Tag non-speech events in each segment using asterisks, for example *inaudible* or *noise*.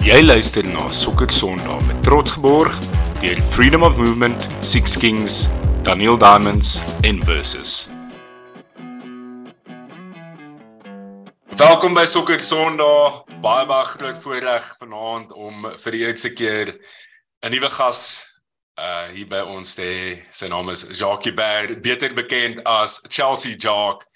Jy luister na Sokker Sondag met trots geborg deur Freedom of Movement, Six Kings, Daniel Diamonds en Versus. Welkom by Sokker Sondag. Baie baie groot voorreg vanaand om vir die eerste keer 'n nuwe gas uh hier by ons te hê. Sy naam is Jacques Baird, beter bekend as Chelsea Jacques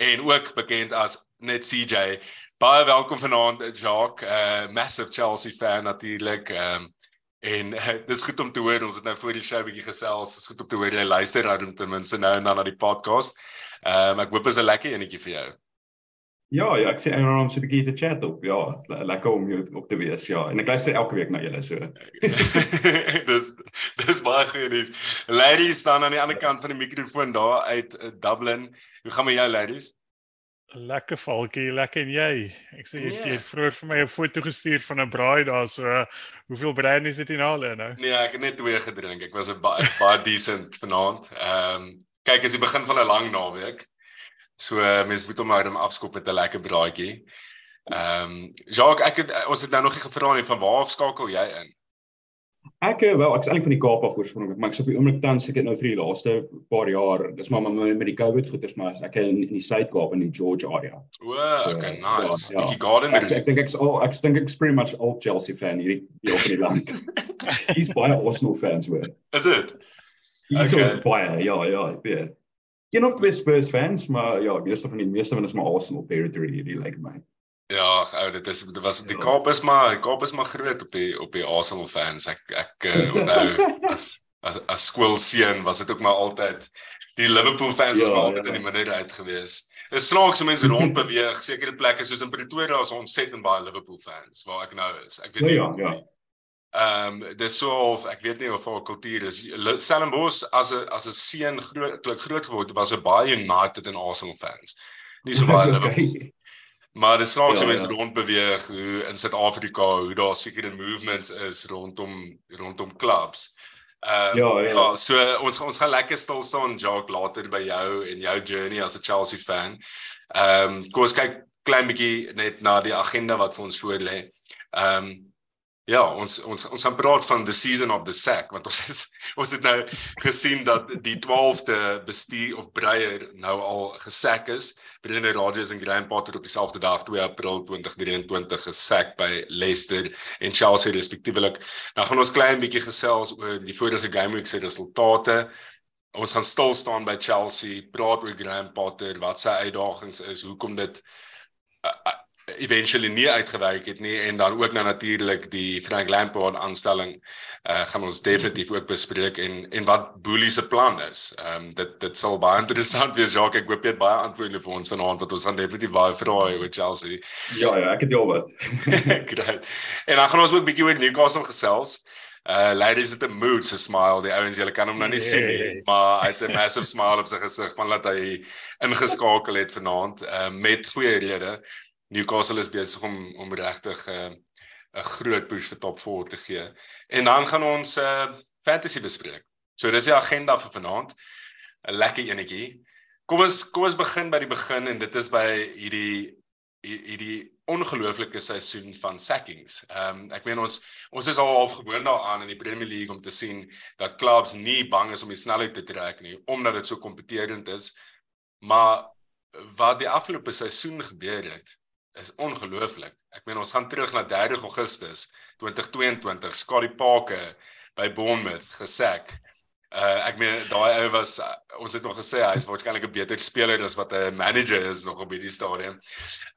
en ook bekend as net CJ. Baie welkom vanaand Jacques, 'n uh, massive Chelsea fan natuurlik. Ehm um, en uh, dis goed om te hoor. Ons het nou voor die show 'n bietjie gesels. Dis goed om te hoor jy luister dan ten minste nou en dan na die podcast. Ehm um, ek hoop is 'n lekker enetjie vir jou. Ja, ja, ek sê en ons so 'n bietjie te chat op. Ja, lekker om jou op te wees. Ja, en ek luister elke week na julle so. *laughs* dis dis baie goed is. Ladies staan aan die ander kant van die mikrofoon daar uit Dublin. Hoe gaan met jou ladies? Lekker valkie, lekker en jy. Ek sê jy het yeah. vroeër vir my 'n foto gestuur van 'n braai daar so. Hoeveel braai is dit in al nou? Nee, ek het net twee gedrink. Ek was 'n baie baie decent vanaand. Ehm um, kyk as die begin van 'n lang naweek. So mense moet hom maar om afskop met 'n lekker braaitjie. Ehm um, Jacques, ek het ons het nou nog nie gevra nie van waar af skakel jy in? Ek eh, wel, ek's eintlik van die Kaap af oorspronklik, maar ek's op die oomblik tans ek het nou vir die laaste paar jaar, dis maar met, met die COVID goeters maar ek in, in die Suid-Kaap in die George area. O, so, okay, nice. Ja, ja. Garden ek, ek dink ek's al ek dink ek's pretty much all Chelsea fan hierdie hier op die land. *laughs* He's baie Arsenal fans hoor. Is dit? He's okay. baie, ja, ja, ja. Geen of twee Spurs fans, maar ja, meeste van die meeste van is maar Arsenal territory hierdie like my. Ja, ou dit is dit was die ja. Kaap is maar die Kaap is maar groot op die op die Arsenal fans. Ek ek uh, *laughs* onthou as as as skoolseun was dit ook maar altyd die Liverpool fans ja, was maar altyd ja. in die minderheid gewees. Dit snaaks om mense rond *laughs* beweeg, sekere plekke soos in Pretoria is ontsettend baie Liverpool fans waar ek nou is. Ek weet ja, nie. Ja, ja. Ehm um, dis so of ek weet nie of haar kultuur is. Stellenbosch as 'n as 'n seun groot toe ek groot geword het was 'n baie United en Arsenal fans. Nie so baie *laughs* okay. Liverpool. Maar dit slaag so ja, mense ja. rond beweeg hoe in Suid-Afrika hoe daar sekere movements is rondom rondom clubs. Ehm um, ja, ja. ja, so ons ons gaan lekker stil staan Jacques later by jou en jou journey as 'n Chelsea fan. Ehm um, kom ons kyk klein bietjie net na die agenda wat vir ons voor lê. Ehm um, Ja, ons ons ons gaan praat van the season of the sack want ons is *laughs* ons het nou gesien dat die 12de bestuur of breier nou al gesak is. Brendan Rodgers en Graham Potter op dieselfde dag 2 April 2023 gesak by Leicester en Chelsea respektiewelik. Nou gaan ons klein bietjie gesels oor die vorige game week se resultate. Ons gaan stil staan by Chelsea, praat oor Graham Potter, wat sy uitdagings is, hoekom dit uh, eventually nie uitgewerk het nie en dan ook nou natuurlik die Frank Lampard aanstelling uh, gaan ons definitief ook bespreek en en wat Boelie se plan is. Ehm um, dit dit sal baie interessant wees Jacques. Ek hoop jy het baie antwoorde vir ons vanaand wat ons gaan definitief baie vra oor Chelsea. Ja ja, ek het jou wat. *laughs* Great. En dan gaan ons ook 'n bietjie oor Newcastle gesels. Uh ladies at the mood so smile. Die ouens julle kan hom nou nie nee. sien nie, maar hy het 'n massive smile op sy gesig van dat hy ingeskakel het vanaand uh met goeie redes. Newcastle is besig om om regtig 'n uh, 'n groot push vir top 4 te gee. En dan gaan ons uh, fantasy bespreek. So dis die agenda vir vanaand. 'n Lekker enetjie. Kom ons kom ons begin by die begin en dit is by hierdie hierdie ongelooflike seisoen van sackings. Ehm um, ek meen ons ons is al half gewoond daaraan in die Premier League om te sien dat clubs nie bang is om die snelheid te trek nie omdat dit so kompeterend is. Maar wat die afgelope seisoen gebeur het, is ongelooflik. Ek meen ons gaan terug na 3 Augustus 2022, Scotty Parker by Bournemouth gesak. Uh ek meen daai ou was uh, ons het nog gesê hy is waarskynlik 'n beter speler as wat 'n manager is nog op hierdie stadium.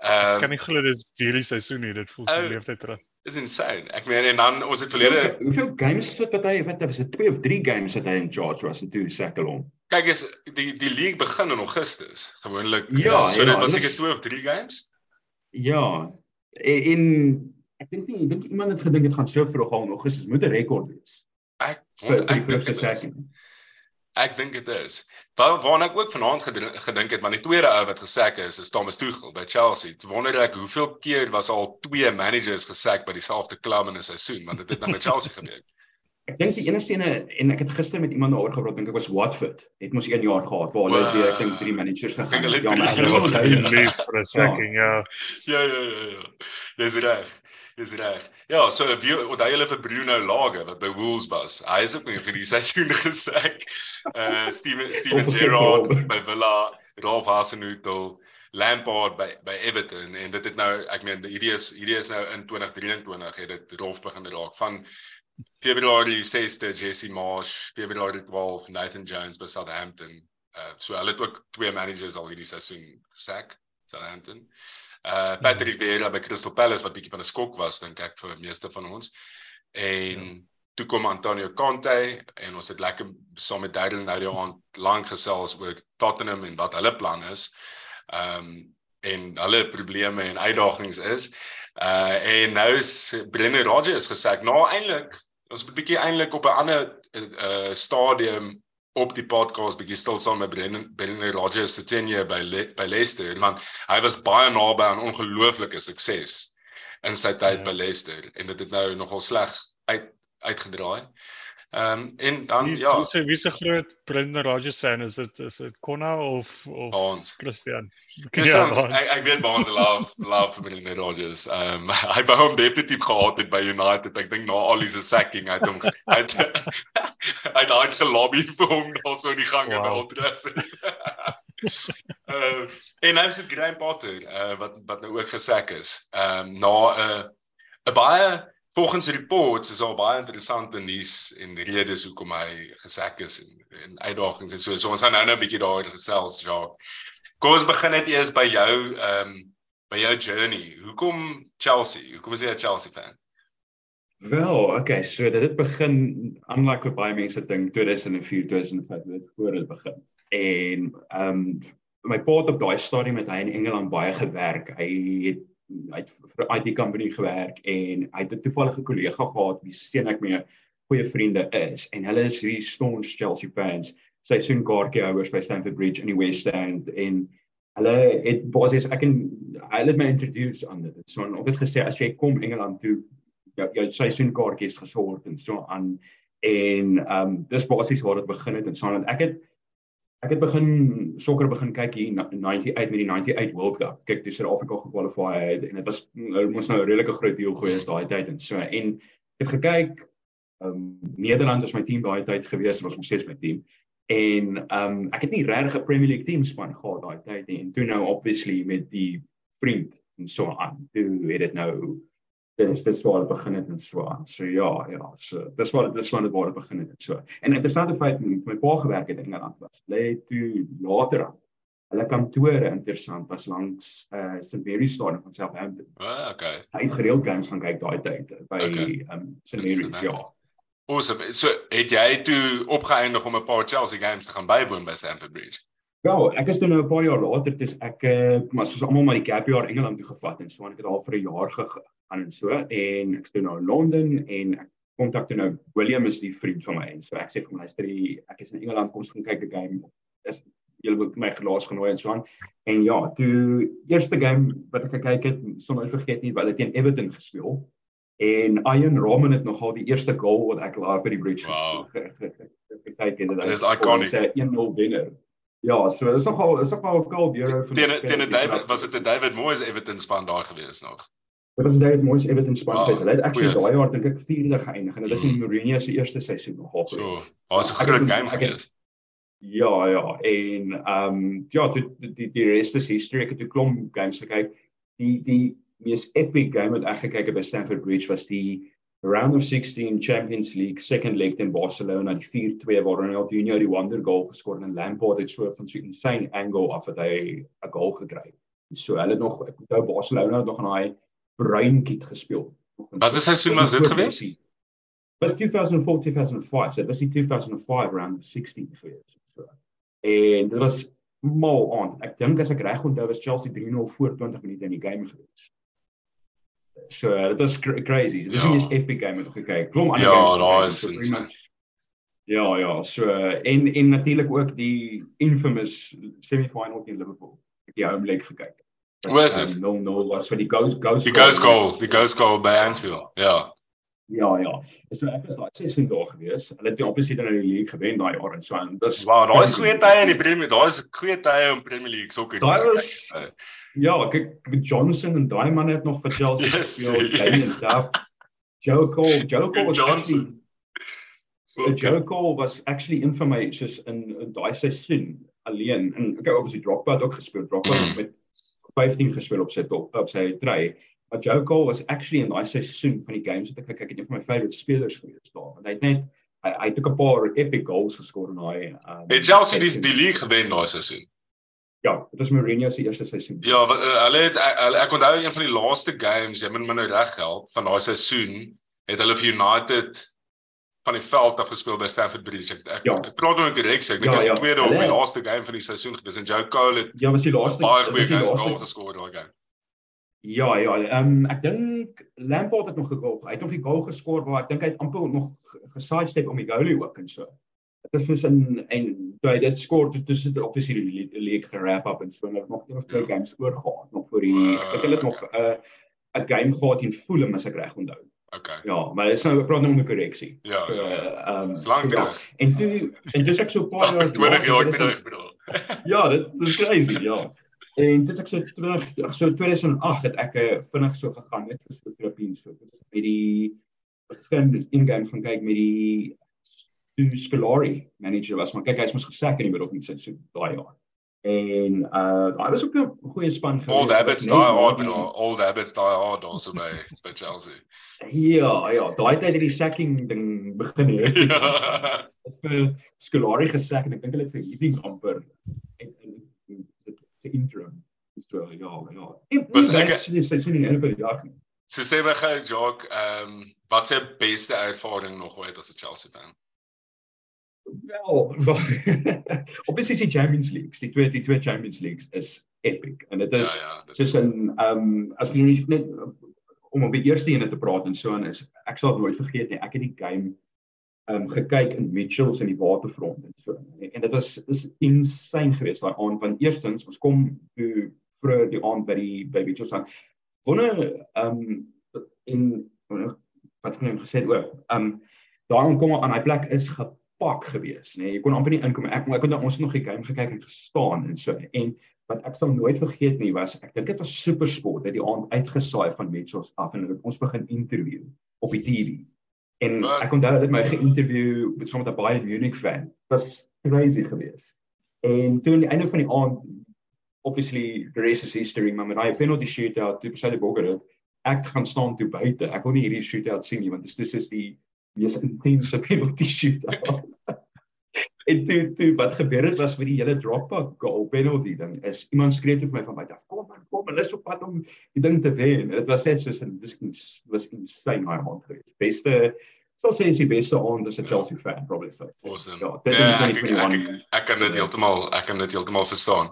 Uh Kan nie glo dis hierdie seisoen nie, dit voel so uh, leeftyd terug. Is insane. Ek meen en dan ons het verlede hoeveel games het wat hy wat was dit 2 of 3 games het hy in charge was en toe sakkel hom. Kyk is die die league begin in Augustus gewoonlik. Ja, uh, so ja, dit was seker 2 of 3 games. Ja. En, en ek dink nie, ek dink iemand het gedink dit gaan so vroeg al in Augustus moet 'n rekord wees. Ek ek dink dit is. Ek dink dit is. Waar waarna ek ook vanaand gedink het, maar die tweede ou wat gesak is, is Thomas Tuchel by Chelsea. Ek wonder ek hoeveel keer was al twee managers gesak by dieselfde klub in 'n seisoen, want dit het nou met Chelsea *laughs* gebeur. Ek dink die enigste ene en ek het gister met iemand daaroor gepraat dink ek was Watford. Het mos 1 jaar gehad waar hulle weer ek dink drie managers gegaan het. Ja, maar hulle was lief vir 'n second, ja. Ja ja ja ja. Dis reg. Dis reg. Ja, so wie onthou julle vir Bruno Lage wat by Wolves was. Hy is ook in hierdie seisoen *laughs* gesê. Uh Steven Steven Gerrard by Villa, Rolf Hasenhüttl, Lampard by by Everton en dit het nou ek meen hierdie is hierdie is nou in 2023 het dit Rolf begin raak van Februarie 6de Jesse Marsh, Februarie 12 Nathan Jones by Southampton. Uh so hulle het ook twee managers al hierdie seisoen gesak Southampton. Uh Patrick mm. Vieira by Crystal Palace wat bietjie van 'n skok was dink ek vir meeste van ons. En ja. toe kom Antonio Conte en ons het lekker saam met Darren nou die aand lank gesels oor Tottenham en wat hulle plan is. Ehm um, en hulle probleme en uitdagings is. Uh en nou is Brendan Rodgers gesê nou eintlik ons moet bietjie eintlik op 'n ander uh stadium op die podcast bietjie stil saam met Brendan Brendan Rodgers se tenure by Le, by Leicester want hy was baie naby aan ongelooflike sukses in sy tyd ja. by Leicester en dit het nou nogal sleg uit uitgedraai. Ehm um, en dan wie, ja. Wie se wie se groot Brendan Rodgers fan is dit is dit Konna of of Hans. Christian? Christian ja, ek ek weet Hans love love vir Brendan Rodgers. Ehm um, *laughs* hy wou hom definitief gehad het by United. Ek dink na al die se sacking uit hom uit uit *laughs* daai gelobby vir hom daar so in die gange wow. by Old Trafford. *laughs* uh, en nou is dit Graham Potter uh, wat wat nou ook gesek is. Ehm um, na 'n uh, 'n baie Volgens reports is al baie interessante nuus en redes hoekom hy gesek is en, en uitdagings en so. So ons gaan nou nou 'n bietjie daaroor gesels, Jacques. Kom ons begin net eers by jou ehm um, by jou journey. Hoekom Chelsea? Hoekom is jy 'n Chelsea fan? Wel, okay, so dit het begin aanlike vir baie mense dink 2004, 2005 het voor dit begin. En ehm um, my pa het op daai stadium met hy in Engeland baie gewerk. Hy het hy vir 'n IT company gewerk en hy het 'n toevallige kollega gehad wie steen ek mee goeie vriende is en hulle is hierdie staunch Chelsea fans. Seisoenkaartjie houers by Stamford Bridge in die West End en hulle het basies ek en hulle het my introduce aan dit. So en ek het gesê as jy kom Engeland toe jou, jou seisoenkaartjie is gesorg en so aan en ehm um, dis basies waar dit begin het en so en ek het Ek het begin sokker begin kyk hier 98 met die 98 World Cup. Kyk, toe Suid-Afrika gekwalifiseer het en dit was nou mos nou 'n redelike groot deel gewees daai tyd en so en ek het gekyk ehm um, Nederland was my team daai tyd gewees, was ons steeds my team. En ehm um, ek het nie regtig 'n Premier League team span gehad daai tyd nie. En toe nou obviously met die vriend en so aan. Toe het dit nou dis dis waar dit begin het en so aan. So ja, ja, so dis waar dis waar dit waar dit begin het en so. En interessante feit met my pa gewerk het in Engeland was. Lê toe later aan. Hulle kantore interessant was langs eh uh, St Mary's Stadium van Southampton. Ah, okay. Hy het gereeld games gaan kyk daai tyd by ehm okay. um, St Mary's ja. Awesome. So het jy toe opgeëindig om 'n paar Chelsea games te gaan bywoon by Stamford Bridge? Ja, ek is toe nou 'n paar jaar later, dis ek uh, maar soos almal maar die gap jaar Engeland toe gevat en so aan ek het daar vir 'n jaar gegaan en so en ek toe nou in Londen en ek kontak toe nou William is die vriend van my en so ek sê vir hom luister ek is in Engeland kom ons gaan kyk die game. Is julle wil my gelaas genooi en so aan. En ja toe eerste game wat ek gekyk het sonder vergeet nie wat hulle teen Everton gespeel en Ian Roman het nogal die eerste goal wat ek laas by die bridge wow. gekyk het en dit is iconic. 1-0 wenner. Ja, so dis nogal is nogal 'n cool deur van teen teen David was dit 'n David Moyes Everton span daar gewees nog. Dit was David Moyes Everton span ah, gewees. Hulle het actually daai jaar dink ek 4de geëindig en dit was in mm. Mourinho se eerste seisoen gewees. So, was 'n groot game gewees. Ja, ja, en ehm um, ja, die die die rest is history. Ek het 'n klomp games gekyk. Die die mees epic game wat ek gekyk het by Stamford Bridge was die round of 16 Champions League second leg teen Barcelona die 4-2 waar Ronaldinho die wonder goal geskor en Lampard het so van so 'n insane angle af dat hy 'n goal gekry het. So hulle het nog ek onthou Barcelona het nog aan daai bruin kit gespeel. Wat is seisoen was dit gewees? Was 2004-2005. So dit was die 2005 round of 16 gewees. So. En dit was mal aan. Ek dink as ek reg onthou was Chelsea 3-0 voor 20 minute in die game gewees. So dit was cr crazy. Dit is ja. nie 'n epic game wat ek gekyk. Klom ander ja, games. Ja, daar is Ja, ja, so en en natuurlik ook die infamous semi-final teen Liverpool. Ek die home leg gekyk. Hoe is dit? No, no, was vir die ghost ghost Die ghost goal, die ghost goal by Anfield. Ja. Ja, ja. So ek was daai sessie daar gewees. Hulle het obviously dan in die league gewen daai jaar en so aan. Dis Wow, daar is goeie tye in die Premier, daar is goeie tye om Premier League sokker. Daar was ja, kyk Johnson en daai man het nog vir Chelsea *laughs* Yes, gespeel. Kane en Duff. Joe Cole, Joe Cole was Johnson. actually Joe Cole was actually een van my soos in, in daai seisoen alleen en okay, obviously Drogba het ook gespeel. Drogba Mm. het met 15 gespeel op sy top op sy try. Maar Joe Cole was actually in daai seisoen van die games wat ek kyk, het een van my favourite spelers gewees daar. Want hy het net hy, hy het ook 'n paar epic goals geskor in daai um, Het Chelsea die seisoen. die league gewen daai seisoen. Ja, dit was Mourinho se eerste seisoen. Ja, wat, uh, hulle het hulle ek onthou een van die laaste games, jy moet my nou reg help, van daai seisoen het hulle vir United van die veld af gespeel by Stamford Bridge. Ek ek, Ja. ek praat nou korrek, sê ek dink Ja, dit is ja. die tweede of die Hulle- laaste game van die seisoen gewees en Joe Cole het Ja, was die laaste baie goeie die goal geskor daai game. Ja, ja, ehm um, ek dink Lampard het nog gegol. Hy het nog die goal geskor waar ek dink hy het amper nog gesidestep om die goalie ook en so. Dit is soos in en toe hy dit skor, toe dit obviously die le- league gerap up en so en nog een of twee Ja. games oorgehad nog vir die ek dink hulle het nog 'n uh, 'n game gehad in Fulham as ek reg onthou. Okay. Ja, maar dit is nou ek praat nou onder korreksie. Ja, So ja. ehm Dis lank so, ja. En toe en dis ek so 'n paar Sak 20 jaar is- terug bedoel. *laughs* Ja, dit dis crazy, ja. En dit ek so terug so 2008 het ek uh, vinnig so gegaan net vir so terapie so. Dit is met die begin in-game gaan kyk met die Stu Scolari manager was, maar kyk hy's mos gesak in die middel van die seisoen daai jaar. En uh daar was ook 'n goeie span gewees. Old Dit habits die hard die- bedoel. Old habits die hard also by *laughs* by Chelsea. Ja, ja, daai tyd het die sacking ding begin het. *laughs* Ja. Het vir Scolari gesak en ek dink hulle het vir hierdie amper en en dit se interim. So ja, ja. En Was nie ek- in die einde van die jaar nie. So sê my gou Jock, ehm um, wat se beste ervaring nog ooit as 'n Chelsea fan? Wel, *laughs* obviously die Champions Leagues, die twee die twee Champions Leagues is epic en dit is ja, ja. Soos in ehm um, as jy net net om op die eerste ene te praat en so en is ek sal nooit vergeet nie. Ek het die game ehm um, gekyk in Mitchells in die waterfront en so. En, en dit was is insane geweest daai aand want eerstens ons kom toe vroeër die aand by die by Mitchells aan. Wonder ehm um, in wat het ek nou gesê o, ehm um, daai aankom aan hy plek is gepak geweest, nê. Nee, jy kon amper nie inkom. Ek ek kon ons het nog die game gekyk en gestaan en so en wat ek sal nooit vergeet nie was ek dink dit was SuperSport het die aand uitgesaai van Mitchells af en het ons begin interview op die TV. En Wat? ek onthou het my geïnterview met saam met 'n baie Munich fan. Dit was crazy geweest. En toe aan die einde van die aand obviously the rest is history, maar met daai penalty shootout toe besluit die bokker dit ek gaan staan toe buite. Ek wil nie hierdie shootout sien nie want dit is dis die mees intense penalty *laughs* shootout. en toe toe wat gebeur het was met die hele drop back goal penalty ding is iemand skree toe vir my van buite af kom man kom hulle is op pad om die ding te wen. Dit was net soos 'n dis ins- was insane daai aand geweest. Beste sal sê is die beste aand as 'n Chelsea fan probably so. awesome. Ja, dit Ja, is ek, ek, 2021. ek, ek kan dit Ja. heeltemal ek kan dit heeltemal verstaan.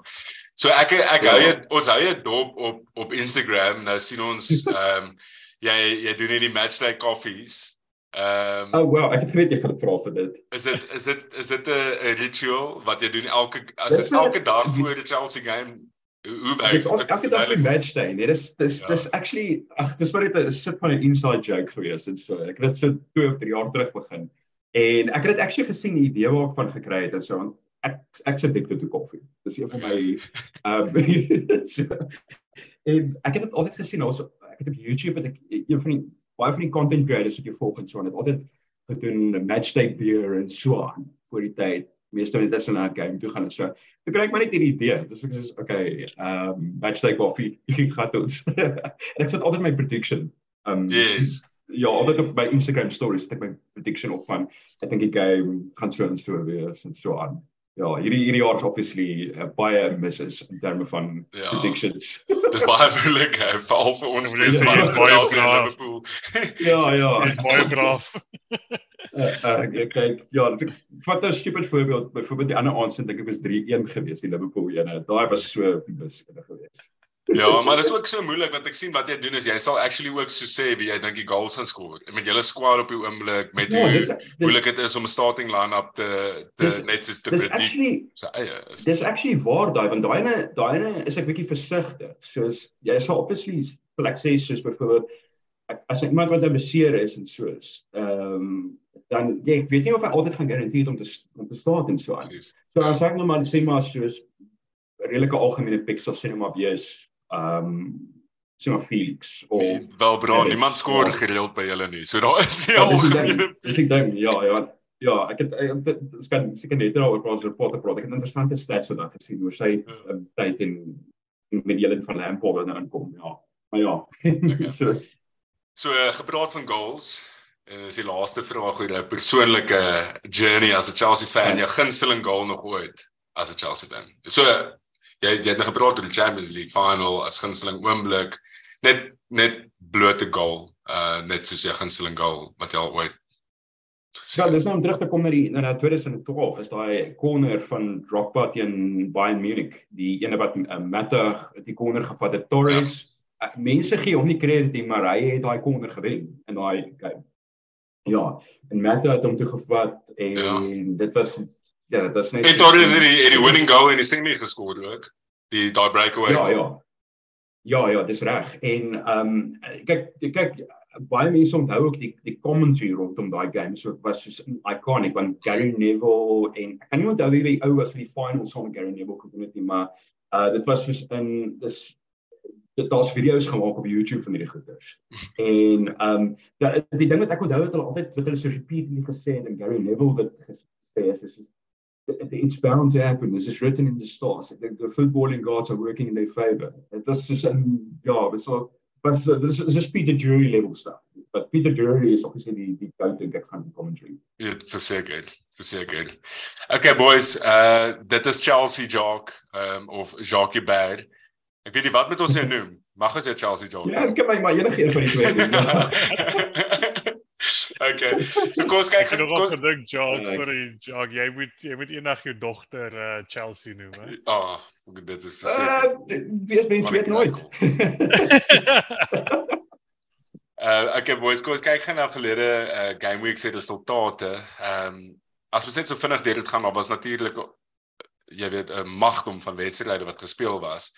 So ek ek Ja. hou jy ons hou jy dop op op Instagram. Nou sien ons *laughs* ehm um, jy jy doen hierdie matchday koffies. Ehm um, Oh wow, ek het geweet jy gaan vra vir dit. is dit is dit is dit 'n ritual wat jy doen elke as dit wel- elke dag voor die Chelsea game hoe werk Dis dit? elke dag 'n match day, nee, dis dis Ja. dis actually ag dis maar net 'n soort van 'n inside joke gewees en so. Ek het dit so 2 of 3 jaar terug begin. En ek het dit actually gesien die idee waar ek van gekry het en so want ek ek sit dik toe koffie. Dis een van my ehm *laughs* so, en ek het dit altyd gesien also ek het op YouTube het ek een van die baie van die content creators wat jy volg en so en het altyd gedoen match day beer en so aan voor die tyd meeste net as 'n game toe gaan en so. Toe kry ek maar net hierdie idee. Dis ek sê okay, ehm um, match day koffie, *laughs* ek gaan ons. en *laughs* ek sit altyd my prediction. Ehm um, Yes. ja, altyd op my Instagram stories ek my prediction op van ek dink die game gaan so en so wees en so aan. Ja, hierdie hierdie jaar is obviously uh, baie misses in terme van Ja. predictions. Dis baie moeilik hè, veral vir ons Ja, mense ja, wat ja, vir Chelsea en braaf. Liverpool. ja, ja. Dit is baie braaf. Uh, uh, ek kyk ja, dit- vat 'n stupid voorbeeld. Byvoorbeeld die ander aand se dink ek was 3-1 geweest die Liverpool ene. Daai was so besig geweest. Ja, maar dit is ook so moeilik want ek sien wat jy doen is jy sal actually ook so sê wie jy dink die goals gaan skoor. Met julle squad op die oomblik met Ja, hoe dis moeilik dit is om 'n starting line-up te te Dis- net soos te dis predict actually sy eie is. Dis actually waar daai want daai ene daai ene is ek bietjie versigtig. Soos jy sal obviously wil ek sê soos byvoorbeeld ek- as ek iemand wat nou beseer is en soos ehm um, dan ja, ek weet nie of hy altyd gaan garandeer om te om te staan en so aan. So as ek nou maar sê maar soos 'n redelike algemene pick sal sê nou maar wees um, sien maar Felix of nee, wel bro, niemand skoor ja. gereeld by julle nie. So daar is ja algemene Dis ek dink ja ja Ja, ek het dit kan seker net daaroor praat oor Potter praat. Ek het interessante stats wat daar gesien oor sy ja. um, tyd en met julle van Lampard nou inkom. Ja. Maar ja. Okay. *laughs* so so uh, gepraat van goals. En is die laaste vraag oor 'n persoonlike journey as 'n Chelsea fan, ja. jou gunsteling goal nog ooit as 'n Chelsea fan. So jy jy het nou gepraat oor die Champions League final as gunsteling oomblik, net net blote goal, uh net soos jou gunsteling goal wat jy al ooit Ja, dis nou om terug te kom na die na 2012 is daai corner van Drogba teen Bayern Munich, die ene wat uh, Matta die corner gevat het Torres. Ja. Uh, mense gee hom nie krediet nie, maar hy het daai corner gewen in daai game. Ja, en Matta het hom toe gevat en ja. dit was ja, dit was net En Torres het die, die winning goal in die semi geskoor ook. Die daai breakaway. Ja, ja. Ja, ja, dis reg. En ehm um, kyk kyk baie mense onthou ook die die commentary rondom daai game so was soos iconic want Gary Neville en ek kan nie onthou wie die ou was vir die finals saam met Gary Neville gedoen het nie, maar uh dit was soos in dis dit daar's video's gemaak op YouTube van hierdie goeters. *laughs* En ehm um, die ding wat ek onthou het hulle altyd wat hulle so repeatedly gesê het en Gary Neville wat gesê is is it's bound to happen. This is written in the stars. The, the footballing gods are working in their favor. It was just um ja, was so was this is a Peter Drury level stuff. But Peter Drury is obviously die die goat dink ek van die commentary. Ja, verseker. Verseker. Okay boys, uh dit is Chelsea Jock um of Jackie Bad. Ek weet nie wat met ons nou *laughs* noem. Mag ons dit Chelsea Jock? Ja, ek kan my maar enige een van die twee *laughs* doen. *laughs* *laughs* okay. So kom ons kyk. Ek het gedink Jock, sorry Jock, jy moet jy moet eendag jou dogter uh, Chelsea noem, hè? Ah, oh, dit is verseker. Uh, wees mens weet nooit. uh *laughs* okay boys, kom ons kyk gou na verlede uh game week se resultate. Ehm um, as ons net so vinnig deur dit gaan, maar was natuurlik jy weet 'n magdom van wedstryde wat gespeel was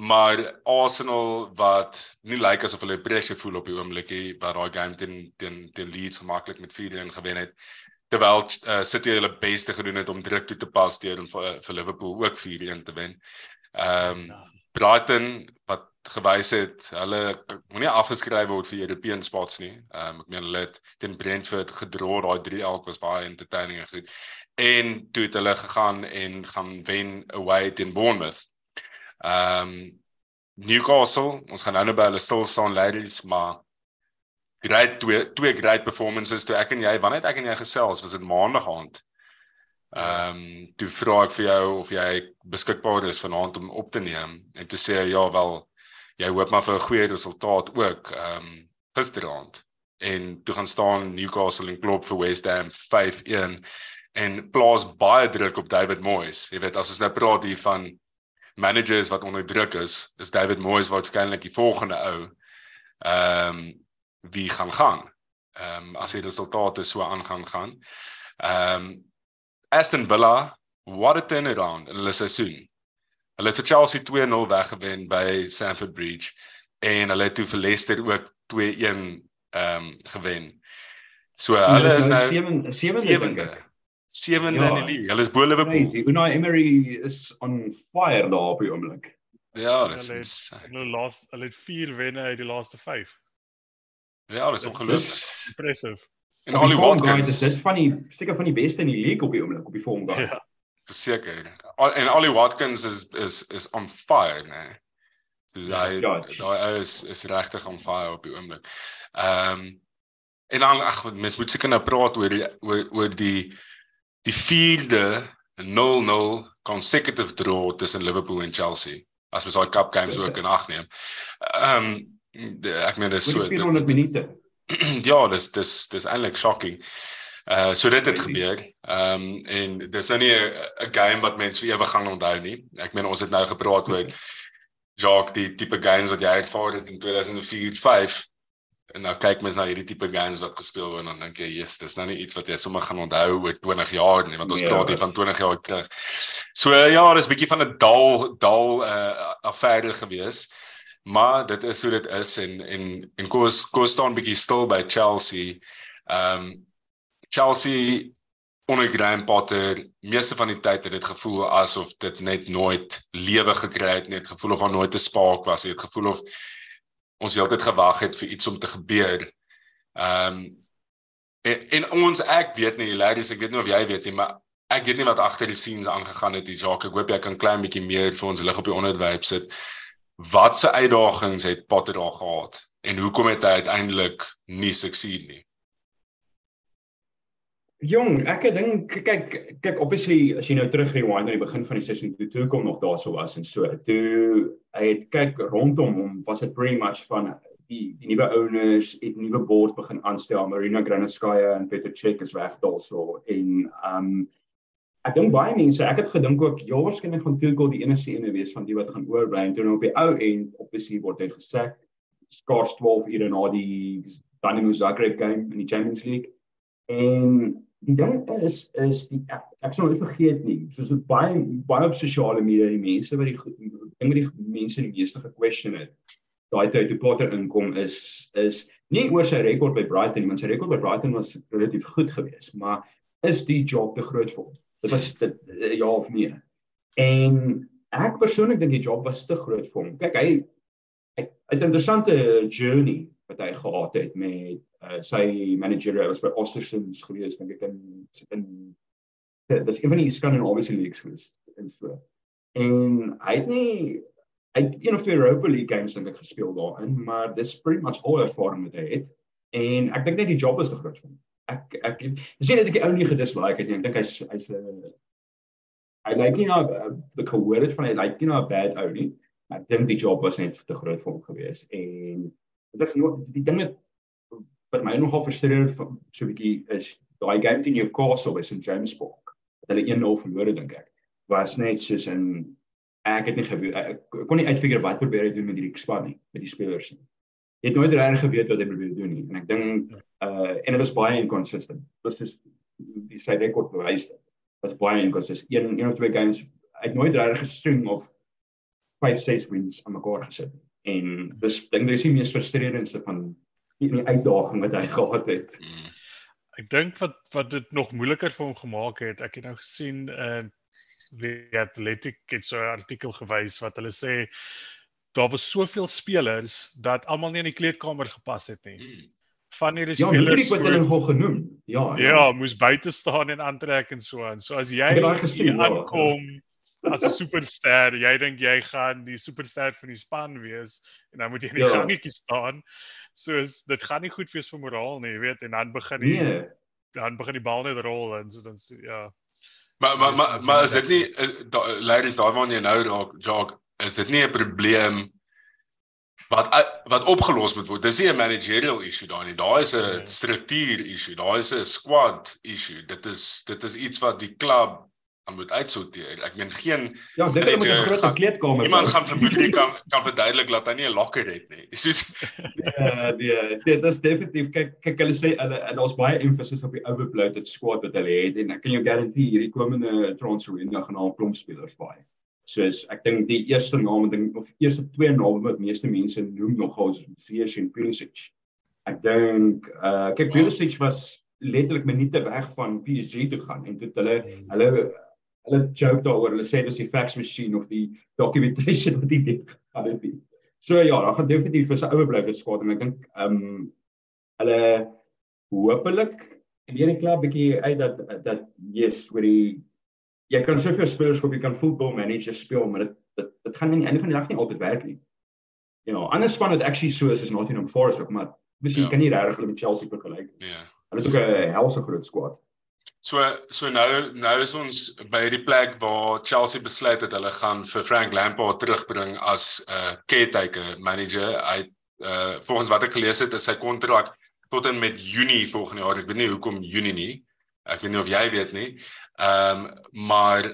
maar Arsenal wat nie lyk like asof hulle pressure voel op die oomblik nie wat daai game teen teen teen Leeds gemaklik met 4-1 gewen het terwyl uh, City hulle beste gedoen het om druk toe te pas deur vir, vir Liverpool ook 4-1 te wen. Ehm um, Brighton wat gewys het hulle moenie afgeskryf word vir European spots nie. Ehm um, ek meen hulle het teen Brentford gedra daai 3-1 was baie entertaining en goed. En toe het hulle gegaan en gaan wen away teen Bournemouth. Ehm um, Newcastle, ons gaan nou nou by hulle stil staan ladies, maar great twee twee great performances toe ek en jy, wanneer ek en jy gesels, was dit maandag aand. Ehm um, toe vra ek vir jou of jy beskikbaar is vanaand om op te neem en toe sê jy ja wel, jy hoop maar vir 'n goeie resultaat ook ehm um, gisteraand. En toe gaan staan Newcastle en klop vir West Ham 5-1 en plaas baie druk op David Moyes. Jy weet as ons nou praat hier van managers wat onder druk is, is David Moyes waarskynlik die volgende ou. Ehm um, wie gaan gaan? Ehm um, as die resultate so aangaan gaan. Ehm um, Aston Villa, what a turnaround in hulle seisoen. Hulle het vir Chelsea 2-0 weggewen by Stamford Bridge en hulle het toe vir Leicester ook 2-1 ehm um, gewen. So hulle is nou 7 7 dink ek. Sewende ja, in die league. Hulle is bo Liverpool. Unai Emery is on fire daar op die oomblik. Ja, dis is hulle laaste hulle het 4 wenne uit die laaste 5. Ja, dis ongelooflik. Impressive. En al die Watkins, dit van die seker van die beste in die league op die oomblik op die form guy. Ja. Verseker. En al die Watkins is is is on fire, nee. So hy ja, daai is is regtig on fire op die oomblik. Ehm um, en dan ag mens moet seker nou praat oor die oor, oor die die vierde 0-0 consecutive draw tussen Liverpool en Chelsea as ons daai cup games ook in ag neem. Ehm um, ek meen dis so 400 minute. *clears throat* Ja, dis dis dis eintlik shocking. Uh so dit het gebeur. Ehm um, en dis nou nie 'n game wat mense vir ewig gaan onthou nie. Ek meen ons het nou gepraat oor *laughs* Jacques die tipe games wat jy uitvaar het in 2004-5 En nou kyk mens na hierdie tipe games wat gespeel word en dan dink jy, "Jesus, dis nou nie iets wat jy sommer gaan onthou oor 20 jaar nie, want ons nee, praat hier van 20 jaar terug." So ja, dis 'n bietjie van 'n dal dal uh affære gewees. Maar dit is hoe dit is en en en kos kos staan bietjie stil by Chelsea. Ehm um, Chelsea onder Graham Potter meeste van die tyd het dit gevoel asof dit net nooit lewe gekry het, net gevoel of daar nooit 'n spark was, het gevoel of ons heeltyd gewag het vir iets om te gebeur. Ehm um, en, en ons ek weet nie, ladies, ek weet nie of jy weet nie, maar ek weet nie wat agter die scenes aangegaan het hier, Jacques. Ek hoop jy kan klein bietjie meer vir ons lig op die onderwerp sit. Wat se uitdagings het Potter daar gehad en hoekom het hy uiteindelik nie sukses nie? Jong, ek dink kyk kyk obviously as jy nou terug rewind na die begin van die seisoen toe toe kom nog daarso was en so. Toe hy het kyk rondom hom was dit pretty much van die die nuwe owners het nuwe board begin aanstel. Marina Granatskaya en Peter Cech is weg daarso en um ek dink baie mense, ek het gedink ook ja, waarskynlik gaan Tuchel die enigste ene wees van die wat gaan oorbly en toe nou op die ou end obviously word hy gesê skaars 12 ure na die Dynamo Zagreb game in die Champions League. En die ding is is die ek, ek sou nooit vergeet nie soos dit baie baie op sosiale media die mense wat die ding wat die mense die meeste gequestion het daai tyd toe Potter inkom is is nie oor sy rekord by Brighton nie want sy rekord by Brighton was relatief goed geweest maar is die job te groot vir hom dit was dit eh, ja of nee? En ek persoonlik dink die job was te groot vir hom. Kyk hy hy 'n interessante journey wat hy gehad het met uh, sy manager was by Ostersons gewees dink ek in in dis een van die Scandinaviese leagues gewees en so. En hy het nie hy het een of twee Europa League games dink ek gespeel daarin, maar dis pretty much all ervaring wat hy het. En ek dink net die job is te groot vir hom. Ek ek sien net ek die ou nie gedislike het nie. Ek dink hy's hy's 'n hy lyk nie na die gehoor het van hy lyk nie na 'n bad ou nie. Ek dink die job was net te groot vir hom gewees en dit is nog die ding met wat my nogal frustreer so 'n bietjie is daai game teen Newcastle by St James Park. Hulle 1-0 verloor dink ek. Was net soos in ek het nie geweet ek kon nie uitfigure wat probeer hy doen met hierdie span nie, met die spelers nie. Jy het nooit reg geweet wat hy probeer doen nie en ek dink uh en dit was baie inconsistent. Dit is die sy rekord bewys dit. Was baie inconsistent. Een een of twee games uit nooit reg gestring of 5 6 wins aan mekaar gesit. En dis dink dis die mees frustrerendste van die uitdaging wat hy *laughs* gehad het. Mm. Ek dink wat wat dit nog moeiliker vir hom gemaak het, ek het nou gesien in uh, die Athletic het so 'n artikel gewys wat hulle sê daar was soveel spelers dat almal nie in die kleedkamer gepas het nie. Mm. Van hierdie ja, spelers Ja, wat hulle nog genoem. Ja, ja. Ja, moes buite staan en aantrek en so aan. So as jy gesien, ja. aankom ja as 'n superster, jy dink jy gaan die superster van die span wees en dan moet jy in die ja. gangetjie staan. Soos dit gaan nie goed wees vir moraal nie, jy weet, en dan begin die nee. dan begin die bal net rol en so dan ja. Maar maar maar, maar is dit nie eh, ladies daar waar jy nou raak jog, is dit nie 'n probleem wat wat opgelos moet word. Dis nie 'n managerial issue daar nie. Daar is 'n nee. struktuur issue. Daar is 'n squad issue. Dit is dit is iets wat die klub gaan moet uitsorteer. Ek meen geen Ja, dit is 'n groot kleedkamer. Iemand gaan vermoedelik kan kan verduidelik dat hy nie 'n locker het nie. Soos Ja, nee, dit is definitief kyk kyk hulle sê hulle en daar's baie emphasis op die overbloated squad wat hulle het en ek kan jou garandeer hierdie komende transfer window gaan al klomp spelers baie. Soos ek dink die eerste naam ding of eerste twee name wat meeste mense noem nogal is Ziyech en Pulisic. Ek dink uh kyk Pulisic was letterlik minute weg van PSG toe gaan en toe hulle hmm. hulle hulle joke daaroor. Hulle sê dis die fax machine of die documentation wat die ding gaan dit nie. So ja, daar gaan definitief vir sy ouer bly geskaad en ek dink ehm um, hulle hopelik leer die klub bietjie uit dat dat yes, oor die jy kan soveel spelers koop, jy kan voetbal manager speel, maar dit dit dit gaan nie einde van die dag nie altyd werk nie. Ja, you know, anders van dit actually so is is Nottingham Forest ook, maar miskien ja. kan nie regtig hulle met Chelsea vergelyk nie. Ja. Hulle het ook 'n helse groot squad. So so nou nou is ons by die plek waar Chelsea besluit het hulle gaan vir Frank Lampard terugbring as 'n uh, caretaker manager. Hy uh volgens wat ek gelees het is sy kontrak tot en met Junie volgende jaar. Ek weet nie hoekom Junie nie. Ek weet nie of jy weet nie. Ehm um, maar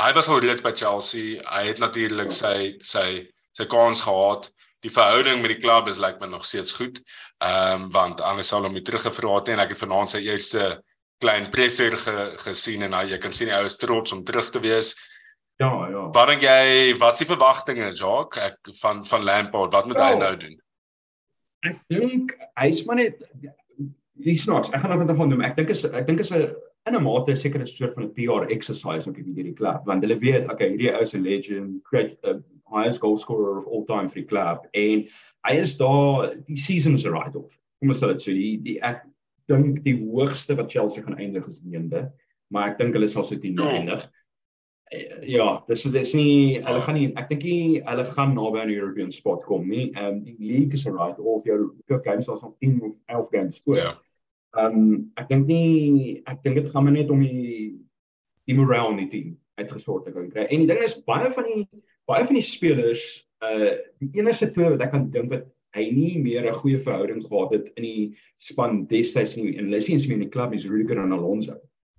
hy was al reeds by Chelsea. Hy het natuurlik sy sy sy kans gehad. Die verhouding met die klub is lyk like my nog steeds goed. Ehm um, want anders sal hom nie teruggevra het en ek het vanaand sy eerste klein presser ge, gesien en nou jy kan sien die ou is trots om terug te wees. Ja, ja. Wat dink jy, wat is die verwagtinge, Jacques, ek van van Lampard, wat moet oh, hy nou doen? Ek dink hy's maar net die snaaks. Ek gaan nog net gaan noem. Ek dink is ek dink is 'n in 'n mate seker 'n soort van 'n PR exercise ook hierdie klub want hulle weet okay hierdie ou is 'n legend great uh, highest goal scorer of all time vir die klub en hy is daar die season is write off kom ons sê dit so die, die ek dink die hoogste wat Chelsea gaan eindig is 9de maar ek dink hulle sal so 10 ja. eindig uh, ja dis dis nie hulle gaan nie ek dink nie hulle gaan naby aan die European spot kom nie en um, die league is a write off jou jou games is nog 10 of 11 games speel ja Ehm um, ek dink nie ek dink dit gaan maar net om die die morale in die team uitgesort te kan kry. En die ding is baie van die baie van die spelers uh die enigste twee wat ek kan dink wat hy nie meer 'n goeie verhouding gehad het in die span destyds nie en hulle sien in die klub is Rudiger en Alonso.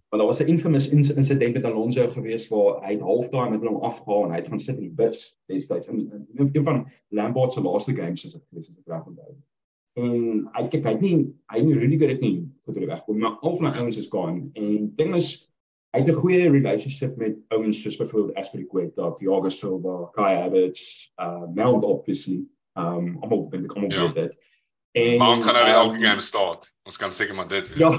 Want daar was 'n infamous incident met Alonso gewees waar hy het halftime met hom afgehaal en hy het gaan sit in die bus destyds in een van Lampard se laaste games as ek as ek reg onthou. En hy kyk hy nie hy nie Rudiger het nie vir die weg kom maar al van ouens is gaan en ding is hy het 'n goeie relationship met ouens soos byvoorbeeld Aspilicueta, Thiago Silva, Kai Havertz, uh Mount obviously um almal dink ek almal ja. weet dit En maar kan nou um, elke game start. Ons kan seker maar dit. Ja.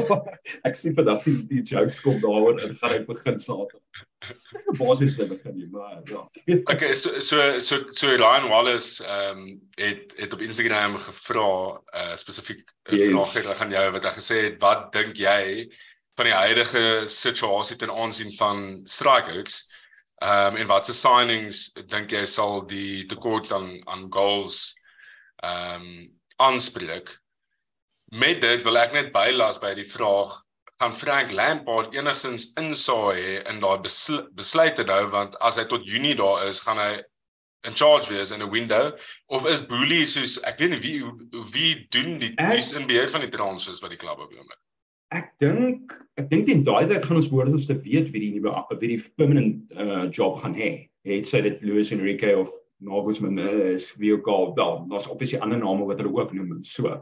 *laughs* ek sien vandag die, die jokes kom daaroor en gaan ek begin Saterdag. Ek het basies begin nie, maar ja. okay, so so so so Ryan Wallace ehm um, het het op Instagram gevra uh spesifiek 'n yes. vraag het aan jou wat hy gesê het, wat dink jy van die huidige situasie ten aansien van strikeouts? Ehm um, en watse signings dink jy sal die tekort aan aan goals ehm um, aanspreek. Met dit wil ek net bylas by die vraag gaan Frank Lampard enigstens insaai hê in daai besluite nou want as hy tot Junie daar is, gaan hy in charge wees in 'n window of is Boelie soos ek weet nie wie wie doen die dis in beheer van die transfers wat die klub op oomblik. Ek dink ek dink in daai tyd gaan ons behoort ons te weet wie die nuwe wie die permanent uh, job gaan hê. Het sy dit Luis Enrique of Nagelsmann is wie ook al wel daar's obviously ander name wat hulle ook noem so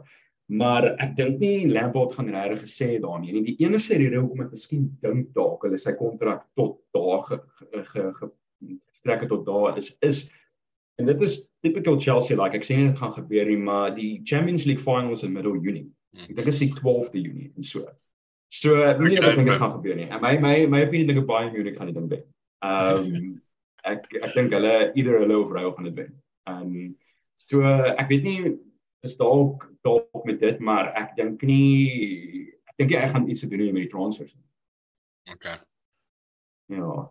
maar ek dink nie Lampard gaan regtig gesê daar nie die enigste rede hoekom ek miskien dink dalk hulle sy kontrak tot daar gestrek het tot daar is is en dit is typical Chelsea like ek sê dit gaan gebeur nie maar die Champions League finals in middel Junie. Ek dink dit is die 12de Junie en so so nie dat ek dink dit gaan gebeur nie en my my my opinie dink ek baie Munich gaan dit ding wen ehm *laughs* ek ek dink hulle ieder hulle of rou gaan dit wen. Ehm um, so ek weet nie is dalk dalk met dit maar ek dink nie ek dink jy gaan iets doen met die transfers nie. Okay. Ja.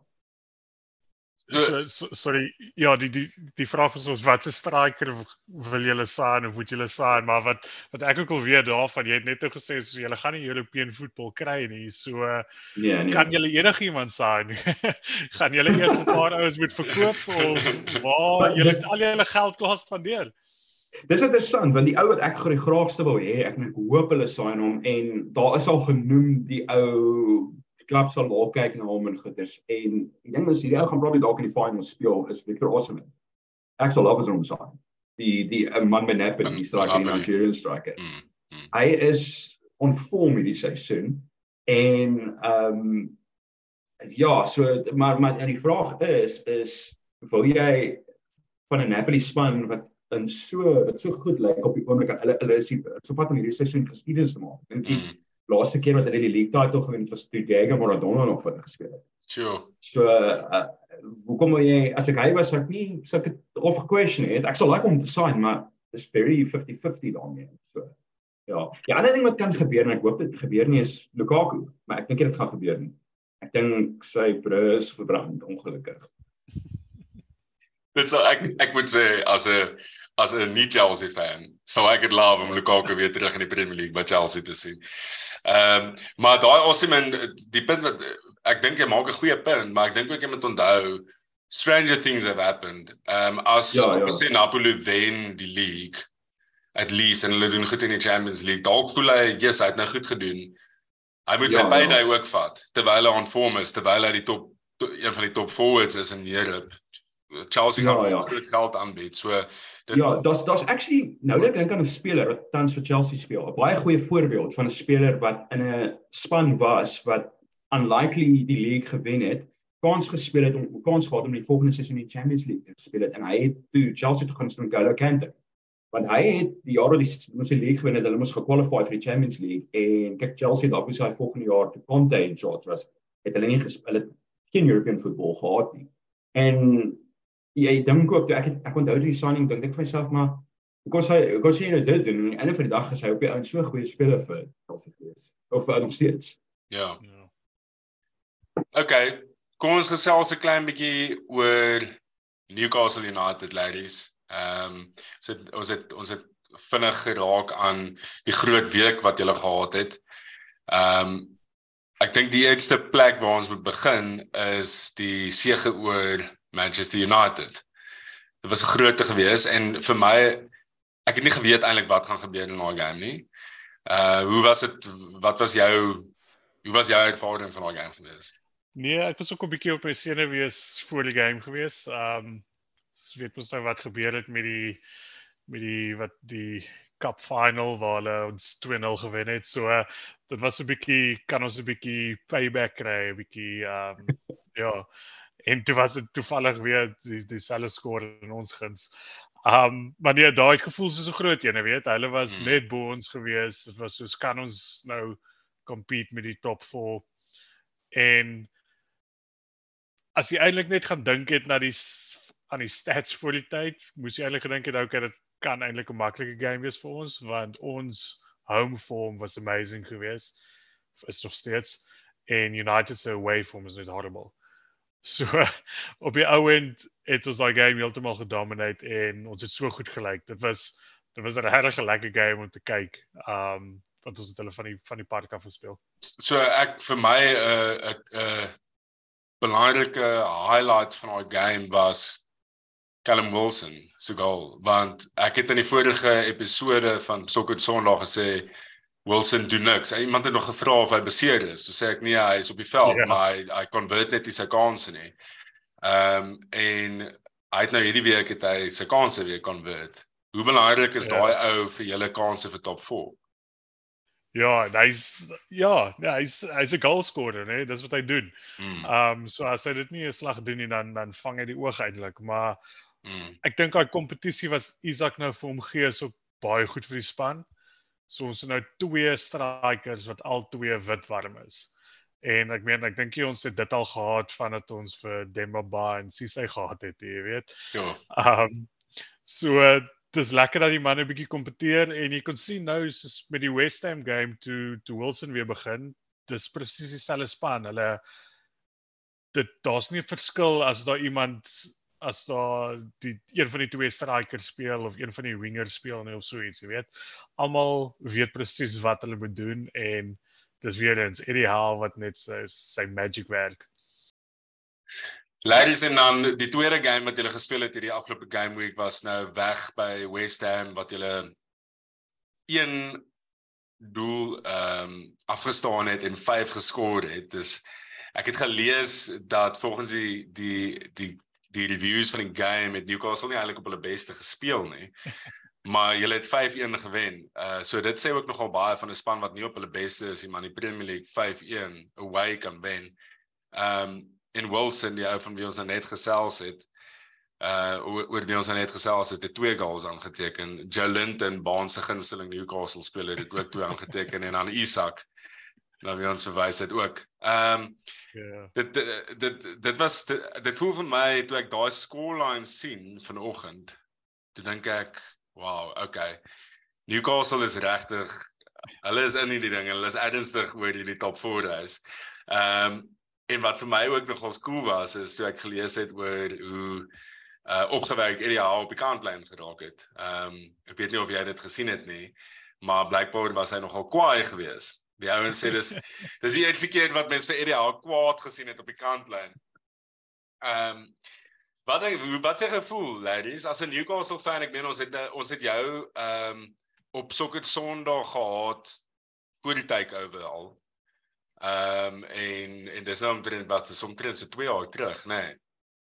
So, so, sorry ja die die die vraag is ons wat se striker wil julle sign of moet julle sign? Maar wat wat ek ook al weet daarvan jy het net nou gesê so julle gaan nie European voetbal kry nie so nee, nee. kan julle enigiemand sign? *laughs* Gaan julle eers 'n paar ouens moet verkoop of waar? Julle al julle geld klas spandeer. Dis interessant want die ou wat ek graagste wil hê ek hoop hulle sign hom en daar is al genoem die ou klub sal daar kyk na hom en goeders en die ding is hierdie ou gaan probably dalk in die final speel is Victor Osimhen. Ek sal love as hom sign. Die die uh, man met Napoli, die striker, die Nigerian striker. Mm, mm. Hy is on form hierdie seisoen en ehm um, ja, so maar maar en die vraag is is wil jy van 'n Napoli span wat in so wat so goed lyk op die oomblik hulle hulle is so pad om hierdie seisoen geskiedenis te maak. Dink jy mm laaste keer wat hulle die league title gewen het was toe Diego Maradona nog vir gespeel het. Sure. So uh hoekom wil jy as ek hy was ek nie sou ek of question het. Ek sou like om te sign maar it's very 50-50 daarmee. So ja. Die ander ding wat kan gebeur en ek hoop dit gebeur nie is Lukaku, maar ek dink dit gaan gebeur nie. Ek dink sy brus verbrand ongelukkig. Dit sou ek ek moet sê as 'n as 'n nie Chelsea fan, sou ek dit love om Lukaku weer terug in die Premier League by Chelsea te sien. Ehm um, maar daai Osimhen die punt wat ek dink jy maak 'n goeie punt, maar ek dink ook jy moet onthou stranger things have happened. Ehm um, as ja, ja. sê Napoli wen die league at least en hulle doen goed in die Champions League. Dalk voel hy, "Yes, hy het nou goed gedoen." Hy moet ja, sy bydae ja. ook vat terwyl hy on form is, terwyl hy die top to, een van die top forwards is in Europe. Chelsea gaan ja, ja. groot geld aanbied. So dit Ja, daar's daar's actually nou net dink aan 'n speler wat tans vir Chelsea speel. 'n Baie goeie voorbeeld van 'n speler wat in 'n span was wat unlikely die league gewen het, kans gespeel het om kans gehad om die volgende seisoen in die Champions League te speel het en hy het toe Chelsea toe gaan staan Golo Kante. want hy het die jaar die mos die league gewen het, hulle moes gekwalify vir die Champions League en kyk Chelsea het obviously hy volgende jaar te Conte en George was het hulle nie gespeel het geen European football gehad nie. En jy dink ook ek het, ek onthou die signing dink ek vir myself maar Hoekom sê hoekom sê jy nou dit doen? Aan die einde van die dag is hy op die ou so goeie speler vir Chelsea gewees. Of uh, nog steeds. Ja. ja. Okay, kom ons gesels 'n klein bietjie oor Newcastle United ladies. Ehm um, so ons het ons het vinnig geraak aan die groot week wat julle gehad het. Ehm um, ek dink die eerste plek waar ons moet begin is die sege oor Manchester United. Dit was 'n grootte gewees en vir my ek het nie geweet eintlik wat gaan gebeur in daai game nie. Uh hoe was dit wat was jou hoe was jou ervaring van daai game gewees? Nee, ek was ook 'n bietjie op my senuwees voor die game gewees. Um weet mos nou wat gebeur het met die met die wat die cup final waar hulle ons 2-0 gewen het. So uh, dit was 'n bietjie kan ons 'n bietjie payback kry, 'n bietjie um *laughs* ja. En toe was dit toevallig weer die dieselfde skoor in ons guns. Um maar nee, daai gevoel soos 'n groot een, weet, hulle was hmm. net bo ons gewees. Dit was soos kan ons nou compete met die top 4 en as jy eintlik net gaan dink het na die aan die stats vir die tyd, moes jy eintlik gedink het okay, dit kan eintlik 'n maklike game wees vir ons want ons home form was amazing geweest. Is nog steeds en United se away form is net horrible. So *laughs* op die ou end het ons daai game heeltemal gedominate en ons het so goed gelyk. Dit was dit was 'n regtig lekker game om te kyk. Um want ons het hulle van die van die park af gespeel. So ek vir my 'n uh, 'n uh, belangrike highlight van daai game was Callum Wilson se goal want ek het in die vorige episode van Soccer Sondag gesê Wilson doen niks. Iemand het nog gevra of hy beseer is. So sê ek nee, hy is op die veld, ja. maar hy hy convert net sy kansse nie. Ehm um, en hy het nou hierdie week het hy sy kansse weer convert. Hoe belangrik is ja. daai ou vir julle kansse vir top 4? Ja, hy's ja, ja, hy's hy's 'n goalscorer, né? Dis wat hy doen. Hmm. Ehm mm. um, so as hy dit nie 'n slag doen nie dan dan vang hy die oog eintlik, maar mm. ek dink daai kompetisie was Isak nou vir hom gee is ook baie goed vir die span. So ons het nou twee strikers wat al twee wit warm is. En ek meen ek dink jy ons het dit al gehad vandat ons vir Demba Ba en Sisay gehad het, jy weet. Ja. Ehm um, so dis lekker dat die manne bietjie kompeteer en jy kon sien nou soos met die West Ham game toe toe Wilson weer begin, dis presies dieselfde span. Hulle dit daar's nie 'n verskil as daar iemand as daar die een van die twee strikers speel of een van die wingers speel of so iets, jy weet. Almal weet presies wat hulle moet doen en dis weer eens Eddie Howe wat net sy sy magic werk. Ladies en dan die tweede game wat julle gespeel het hierdie afgelope game week was nou weg by West Ham wat julle een doel ehm um, afgestaan het en 5 geskoor het. Dus ek het gelees dat volgens die die die die reviews van die game het Newcastle nie eintlik op hulle beste gespeel nie. Maar julle het 5-1 gewen. Uh so dit sê ook nogal baie van 'n span wat nie op hulle beste is nie, maar die Premier League 5-1 away kan wen. Um, en Wilson die ou van wie ons nou net gesels het uh oor wie ons nou net gesels het, het twee goals aangeteken. Jolinton Baan se gunsteling Newcastle speler het ook twee aangeteken en dan Isak nou wie ons verwys het ook. Ehm um, ja. Dit dit dit was dit, dit voel vir my toe ek daai scoreline sien vanoggend. Toe dink ek, wow, okay. Newcastle is regtig hulle is in hierdie ding. Hulle is ernstig oor hierdie top 4 reis. Ehm um, En wat vir my ook nogals cool was is so ek gelees het oor hoe uh opgewerk ideaal op die kantlyn geraak het. Ehm um, ek weet nie of jy dit gesien het nie, maar blykbaar was hy nogal kwaai geweest. Die ouens sê dis dis die eerste keer wat mense vir ideaal kwaad gesien het op die kantlyn. Ehm um, wat ek, wat sê gevoel ladies as 'n Newcastle fan ek meen ons het ons het jou ehm um, op Soccer Sondag gehad voor die takeover al. Ehm um, en en dis nou omtrent wat is omtrent so 2 jaar terug, nê. Nee.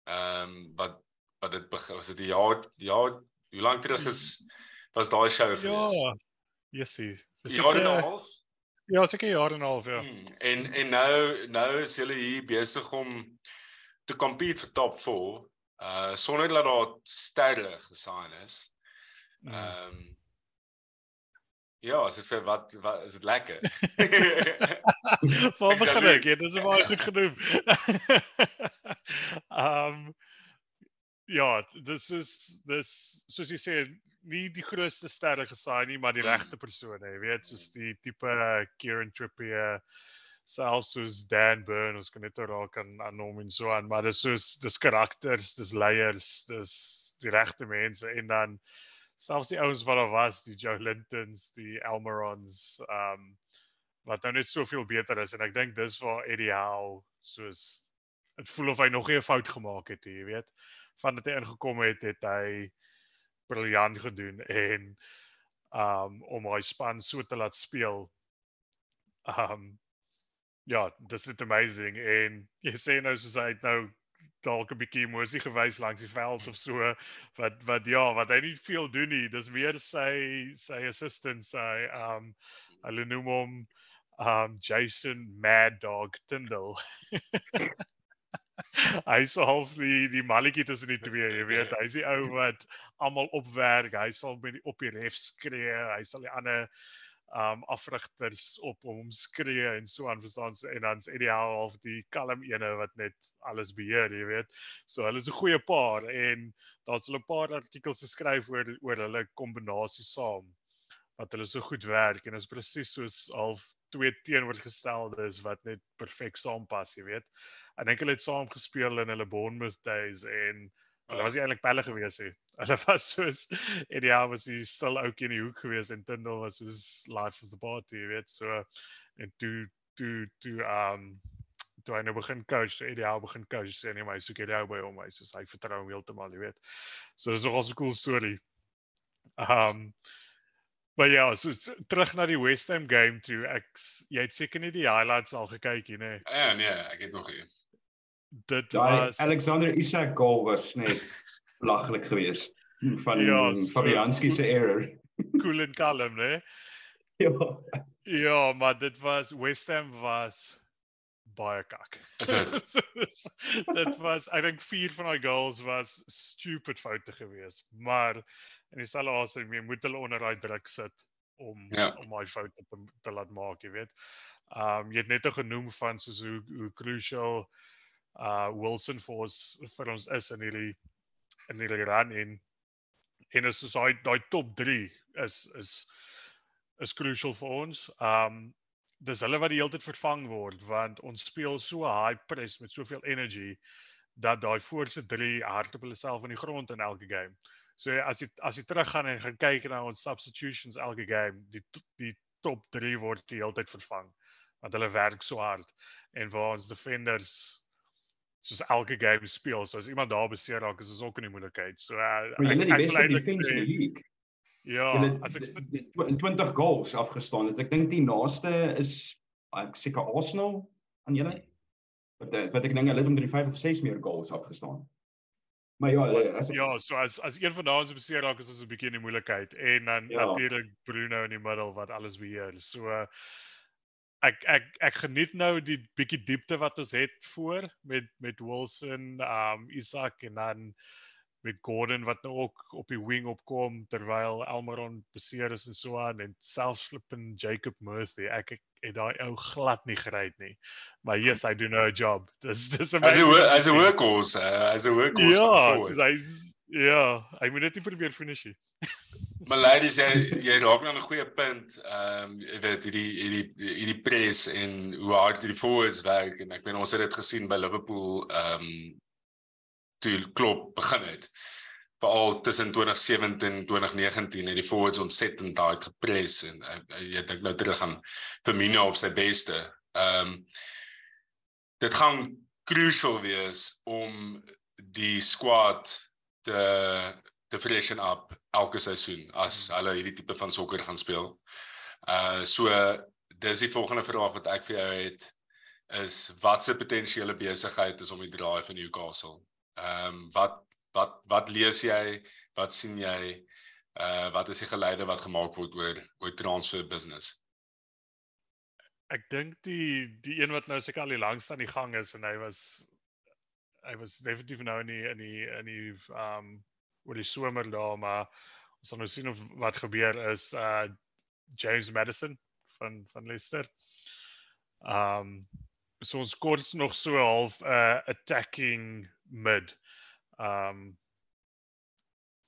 Ehm um, wat wat dit was dit die jaar ja, hoe lank terug is was daai show ja, gewees? Ja. Jessie. Dis jaar en 'n half. Ja, seker jaar en 'n half, ja. Hmm, en en nou nou is hulle hier besig om te compete vir top 4. Uh sonder dat daar sterre gesign is. Mm. Ehm um, Ja, as dit vir wat, wat is dit lekker? *laughs* Waar *laughs* begin ek? Ja, dis baie goed genoem. *laughs* Ehm um, ja, dis is dis soos jy sê nie die grootste sterre gesaai nie, maar die mm. regte persone, jy weet, soos die tipe Kieran Trippier selfs soos Dan Burn ons kan net raak aan aan hom en so aan maar dis soos dis karakters dis leiers dis die regte mense en dan selfs die ouens wat daar was, die Joe Lintons, die Elmerons, ehm um, wat nou net soveel beter is en ek dink dis waar Eddie Howe soos dit voel of hy nog nie 'n fout gemaak het, jy weet. Van dit hy ingekom het, het hy briljant gedoen en um, om hy span so te laat speel. Um, ja, dis net amazing en jy sê nou soos hy nou dalk 'n bietjie emosie gewys langs die veld of so wat wat ja, wat hy nie veel doen nie. Dis meer sy sy assistant sy um hulle noem hom um Jason Mad Dog Tyndall. *laughs* hy sou half die die malletjie tussen die twee, jy weet, hy's die ou *laughs* wat almal opwerk. Hy sal met die op die ref skree. Hy sal die ander um afrigters op hom skree en so aan verstaan en dan's ideaal half die kalm ene wat net alles beheer, jy weet. So hulle is 'n goeie paar en daar's hulle 'n paar artikels geskryf oor oor hulle kombinasie saam wat hulle so goed werk en is presies soos half twee teenoorgesteldes wat net perfek saampas, jy weet. Ek dink hulle het saam gespeel in hulle Bournemouth days en Hulle was eintlik pelle gewees het. *laughs* Hulle was soos ideaal was hy stil ouetjie in die hoek gewees en Tindal was soos life of the party, jy weet. So en toe toe toe um toe hy nou begin coach, toe ideaal begin coach sê nee, maar hy soek ideaal by hom, hy soos hy vertrou hom heeltemal, jy weet. So dis nogal 'n cool storie. Um Maar ja, so terug na die West Ham game toe. Ek jy het seker nie die highlights al gekyk nie, nê? Ja, nee, ek het nog nie dit was Alexander Isak goal was net *laughs* belaglik geweest van ja, Fabianski se error. cool en kalm, né? *laughs* Ja. Ja, maar dit was West Ham was baie kak. Is dit? *laughs* dit was I think vier van daai goals was stupid foute geweest, maar en dis al asem jy moet hulle onder daai druk sit om ja. om daai foute te, te laat maak, jy weet. Um jy het net genoem van soos hoe hoe crucial uh Wilson vir ons vir ons is in hierdie in hierdie run en en is so daai daai top 3 is is is crucial vir ons. Um dis hulle wat die hele tyd vervang word want ons speel so high press met soveel energy dat daai voorste 3 hardop hulle self in die grond in elke game. So as jy as jy teruggaan en gaan kyk na ons substitutions elke game, die die top 3 word die hele tyd vervang want hulle werk so hard en waar ons defenders soos elke game speel. So as iemand daar beseer raak, is ons ook in die moeilikheid. So uh, maar jy het die beste defense in die league. Ja, as ek in 20 goals afgestaan het. Ek dink die naaste is ek seker Arsenal aan julle. Wat wat ek dink hulle het om 5 of 6 meer goals afgestaan. Maar ja, as ja, so as as een van daai beseer raak, is ons 'n bietjie in die moeilikheid en dan ja. natuurlik Bruno in die middel wat alles beheer. So ek ek ek geniet nou die bietjie diepte wat ons het voor met met Wilson, um Isak en dan met Gordon wat nou ook op die wing opkom terwyl Almiron beseer is en so aan en selfs flippin Jacob Murphy. Ek ek het daai ou glad nie gery nie. Maar yes, I do know a job. *laughs* Dis dis amazing. As a workhorse, uh, as a workhorse. Ja, hy's Ja, hy moet net nie probeer finish nie. *laughs* maar ladies, jy jy raak nou 'n goeie punt. Ehm um, weet hierdie hierdie hierdie press en hoe hard die forwards werk en ek meen ons het dit gesien by Liverpool ehm um, toe klop begin het. Veral tussen 2017 en 2019 het die forwards ontsettend daai gepress en uh, jy dink nou terug aan Firmino op sy beste. Ehm um, dit gaan crucial wees om die squad te te freshen up elke seisoen as hmm. hulle hierdie tipe van sokker gaan speel. Uh so dis die volgende vraag wat ek vir jou het is wat se potensiële besigheid is om die draai van Newcastle. Ehm um, wat wat wat lees jy? Wat sien jy? Uh wat is die geleide wat gemaak word oor oor transfer business? Ek dink die die een wat nou seker al die langste aan die gang is en hy was hy was definitief nou in die in die in die um oor die somer daar maar ons sal nou sien of wat gebeur is uh James Madison van van Leicester. Um so ons kort nog so half 'n uh, attacking mid. Um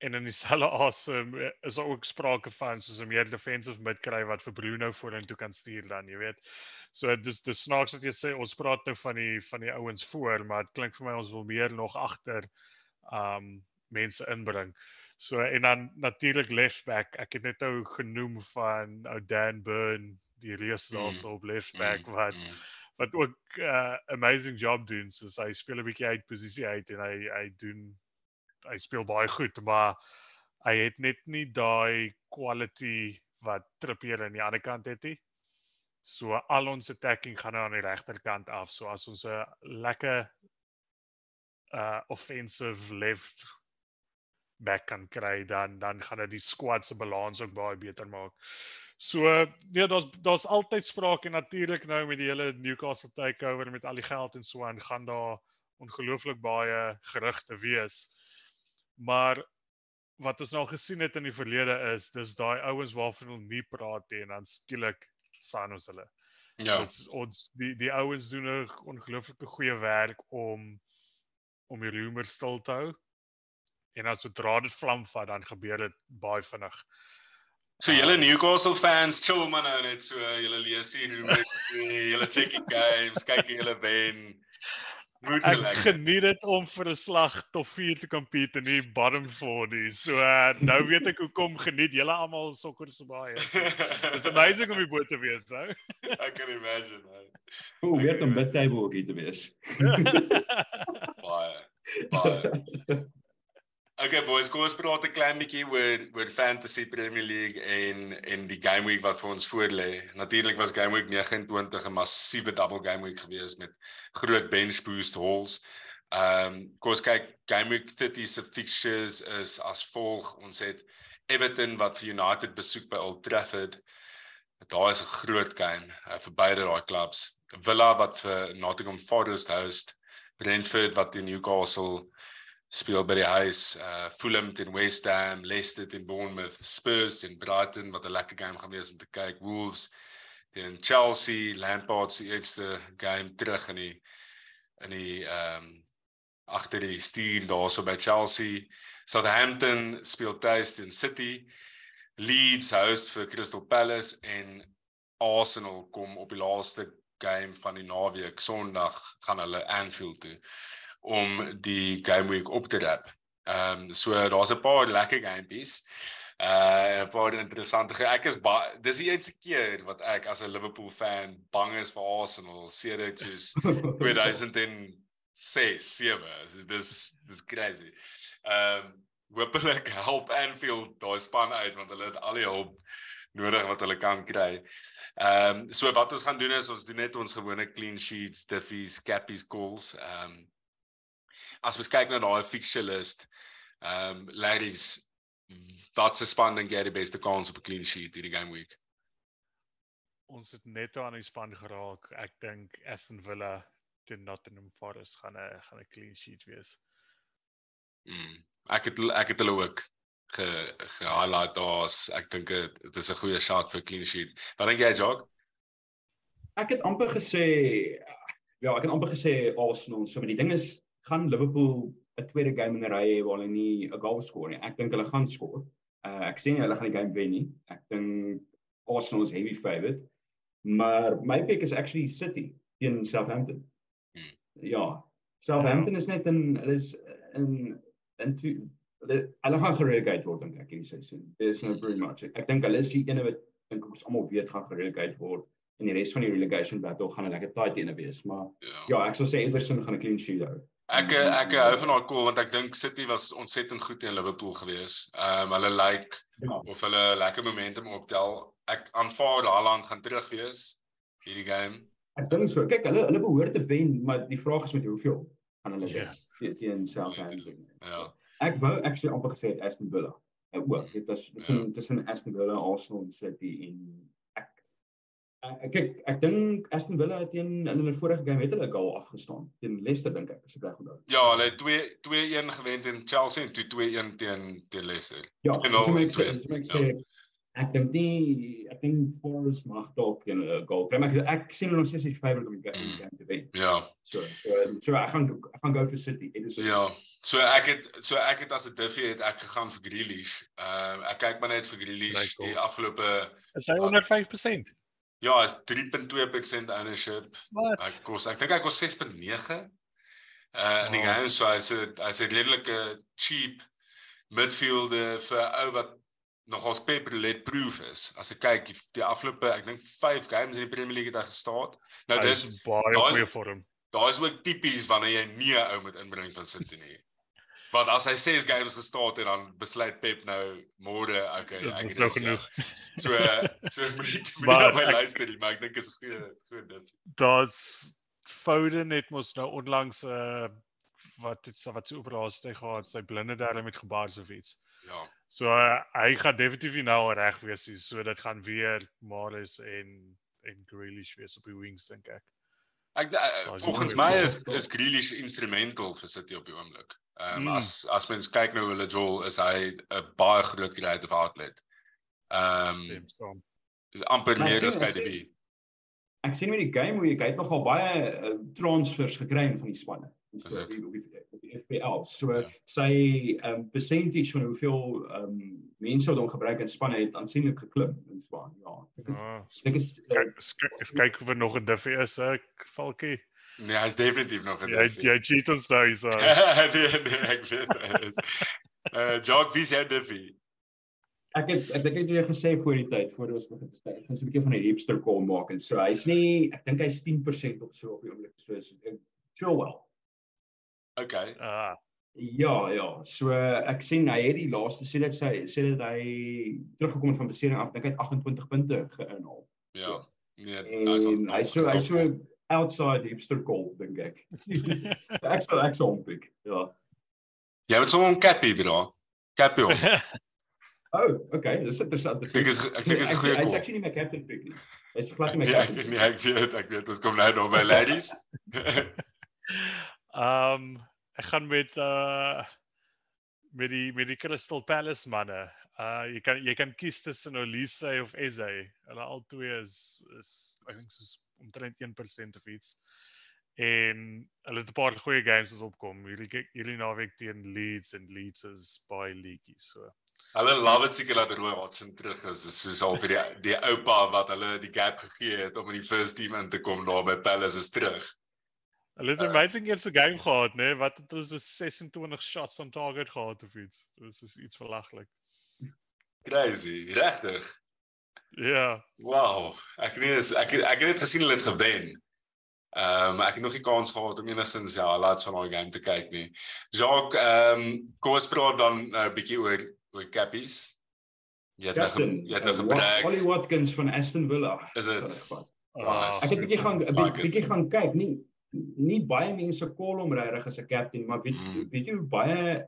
en in dieselfde *laughs* asem is daar ook sprake van soos 'n meer defensive mid kry wat vir Bruno vorentoe kan stuur dan, jy weet. So dis dis snaaks wat jy sê ons praat nou van die van die ouens voor, maar dit klink vir my ons wil meer nog agter um mense inbring. So en dan natuurlik left back. Ek het net nou genoem van ou Dan Burn, die reus daarso mm. op left back mm. wat mm. Wat ook 'n uh, amazing job doen. So hy speel 'n bietjie uit posisie uit en hy hy doen hy speel baie goed, maar hy het net nie daai quality wat Trippier aan die ander kant het nie. So al ons attacking gaan nou aan die regterkant af. So as ons 'n lekker uh offensive left back kan kry dan dan gaan dit die squad se balans ook baie beter maak. So nee, daar's daar's altyd sprake natuurlik nou met die hele Newcastle takeover met al die geld en so aan gaan daar ongelooflik baie gerugte wees. Maar wat ons nou gesien het in die verlede is dis daai ouens waarvan ons nie praat nie en dan skielik sien ons hulle. Ja. Dis ons die die ouens doen 'n ongelooflike goeie werk om om die rumor stil te hou. En as sodra dit vlam vat, dan gebeur dit baie vinnig. So julle uh, Newcastle fans, chill man nou net so julle lees hier rumor, julle check die games, kyk julle wen. Moet ek like. geniet dit om vir 'n slag top 4 te compete in die bottom 4 nie. So uh, nou weet ek hoekom geniet julle almal sokker so baie. It's amazing om die boot te wees, hè. *laughs* I can imagine. Hoe weet om met table ook te wees. baie. Baie. *laughs* Okay boys, kom ons praat 'n klein bietjie oor oor Fantasy Premier League en en die game week wat vir ons voorlê. Natuurlik was game week 29 'n massiewe double game week gewees met groot bench boost hauls. Ehm um, kom ons kyk game week 30 se fixtures is as volg. Ons het Everton wat vir United besoek by Old Trafford. Daar is 'n groot game uh, vir beide daai clubs. Villa wat vir Nottingham Forest host. Brentford wat teen Newcastle speel by die huis uh Fulham teen West Ham, Leicester teen Bournemouth, Spurs teen Brighton wat 'n lekker game gaan wees om te kyk. Wolves teen Chelsea, Lampard se eerste game terug in die in die ehm um, agter die stuur daarso by Chelsea. Southampton speel tuis teen City. Leeds host vir Crystal Palace en Arsenal kom op die laaste game van die naweek Sondag gaan hulle Anfield toe om die game week op te rap. Ehm um, so daar's 'n paar lekker gamepies. Uh 'n paar interessante. Ek is dis die eerste keer wat ek as 'n Liverpool fan bang is vir Arsenal sedert soos *laughs* 2006, 7. Dis dis dis crazy. Ehm um, hopelik help Anfield daai span uit want hulle het al die hulp nodig wat hulle kan kry. Ehm um, so wat ons gaan doen is ons doen net ons gewone clean sheets, diffies, cappies, goals. Ehm um, as ons kyk na daai fixture list, ehm um, ladies, wat se span dink jy die beste kans op 'n clean sheet hierdie game week? Ons het net aan die span geraak. Ek dink Aston Villa teen Nottingham Forest gaan 'n gaan 'n clean sheet wees. Mm. Ek het ek het hulle ook ge ge-highlight daar's ek dink dit is 'n goeie shot vir clean sheet. Wat dink jy, Jacques? Ek het amper gesê ja, ek het amper gesê Arsenal, so maar die ding is gaan Liverpool 'n tweede game in 'n ry hê waar hulle nie 'n goal skoor nie. Ek dink hulle gaan skoor. Uh, ek sê nie hulle gaan die game wen nie. Ek dink Arsenal is heavy favourite. Maar my pick is actually City teen Southampton. Hmm. Ja. Southampton is net in hulle is in in toe hulle gaan gerelegate word dink ek hierdie seisoen. There's no pretty much. Ek dink hulle is die ene wat dink ons almal weet gaan gerelegate word en die res van die relegation battle gaan 'n lekker tight ene wees, maar ja, ja ek sal sê Everton gaan 'n clean sheet hou. Ek ek hou van daai call want ek dink City was ontsettend goed teen Liverpool gewees. Ehm um, hulle lyk like, ja. of hulle lekker momentum optel. Ek aanvaar Haaland gaan terug wees hierdie game. Ek dink so. Kyk, hulle hulle behoort te wen, maar die vraag is met hoeveel gaan hulle ja. teen Southampton. Ja. Ek wou ek sê amper gesê Aston Villa. Ek ook. Dit was tussen ja. tussen Aston Villa, Arsenal en City en ek Ek kyk ek dink Aston Villa teen in hulle vorige game het hulle 'n goal afgestaan teen Leicester dink ek as ek reg onthou. Ja, hulle het 2 2-1 gewen teen Chelsea en toe 2-1 teen teen Leicester. Ja, so ek sê so ek sê ek dink nie ek dink Forest mag dalk 'n goal kry maar ek, ek sien hulle nog steeds die favourite om die game mm. te wen. Ja. So so so ek gaan ek gaan go vir City. Dit is Ja. So ek het so ek het as 'n Duffy het ek gegaan vir Grealish. Ehm uh, ek kyk maar net vir Grealish die afgelope is hy onder 5%. Ja, is 3.2% ownership. Wat? Hy kos ek dink hy kos 6.9. Uh in die game so hy's hy's 'n redelike cheap midfielder vir ou wat nog as Pep roulette proof is. As ek kyk die afgelope ek dink 5 games in die Premier League het hy gestaat. Nou dit is baie goeie vorm. Daar is ook tipies wanneer jy nie 'n ou met inbring van City nie. Want as hy 6 games gestaan het en dan besluit Pep nou môre okay ek het nou genoeg. So so *laughs* moet maar my luister, maar ek dink is 'n goeie goeie ding. Daar's Foden het mos nou onlangs 'n uh, wat het wat sy operasie gehad, sy blinde darm met gebaar of iets. Ja. So uh, hy gaan definitief nou reg wees, so dit gaan weer Maris en en Grealish wees op die wings dink ek. Ek uh, volgens my is is Grealish instrumental vir City op die oomblik. Ehm um, mm. as as mens kyk nou hulle Joel is hy 'n baie groot creative outlet. Ehm um, amper meer as KDB. Ek sien met die game hoe jy kyk nogal baie uh, transfers gekry van die spanne. So die, die, die FPL. So ja. sy ehm um, percentage van hoeveel ehm um, mense wat hom gebruik in spanne het aansienlik geklim in span. Ja. Ek is ah, ek is uh, kyk of er nog 'n diffie is ek valkie. Nee, hy's definitief nog in. Jy jy cheat ons nou hier so. *laughs* nee, nee, ek weet. Eh uh, Jock, wie sê dit vir? Ek het ek dink ek het jou gesê voor die tyd voor ons begin. Ek gaan so 'n bietjie van 'n hipster call maak en so hy's nie ek dink hy's 10% of so op die oomblik so is chill well. Okay. Ah. Ja, ja. So ek sien hy het die laaste sê dit sy sê dit hy teruggekom het van besering af. Dink hy het 28 punte geïnhaal. Ja. So. Nee, hy so hy so outside hipster call dink ek. ek sal ek sal pick. Ja. Jy het so 'n cappy bro. Cappy. *laughs* oh, okay. Dis interessant. Ek dink is ek dink is 'n goeie. Hy's actually my captain pick nie. Hy's glad nie my captain. Nee, ek weet ek weet ons kom nou daar by ladies. um *laughs* ek gaan met uh met die met die Crystal Palace manne. Uh jy kan jy kan kies tussen Olise of Eze. Hulle al twee is is ek dink soos omtrent 1% of iets. En hulle het 'n paar goeie games wat opkom. Hierdie hierdie naweek teen Leeds en Leeds is baie leaky so. Hulle love it seker dat Roy Hodgson terug is. Dit is soos al vir die die oupa wat hulle die gap gegee het om in die first team in te kom daar by Palace is terug. Hulle het 'n uh, amazing eerste game gehad, né? Wat het hulle so 26 shots on target gehad of iets. Dit is iets verlaglik. Crazy, regtig. Ja. Wow. Ek weet ek ek het net gesien hulle het gewen. Ehm um, ek het nog nie kans gehad om enigstens ja, laat van daai game te kyk nie. Jacques, ehm um, kom ons praat dan 'n uh, bietjie oor oor Cappies. Jy het nog jy het nog uh, gebruik. Holly Watkins van Aston Villa. Is dit? Ah, ek het bietjie gaan bietjie gaan kyk, nie nie baie mense call hom regtig as 'n captain, maar weet mm. weet jy hoe baie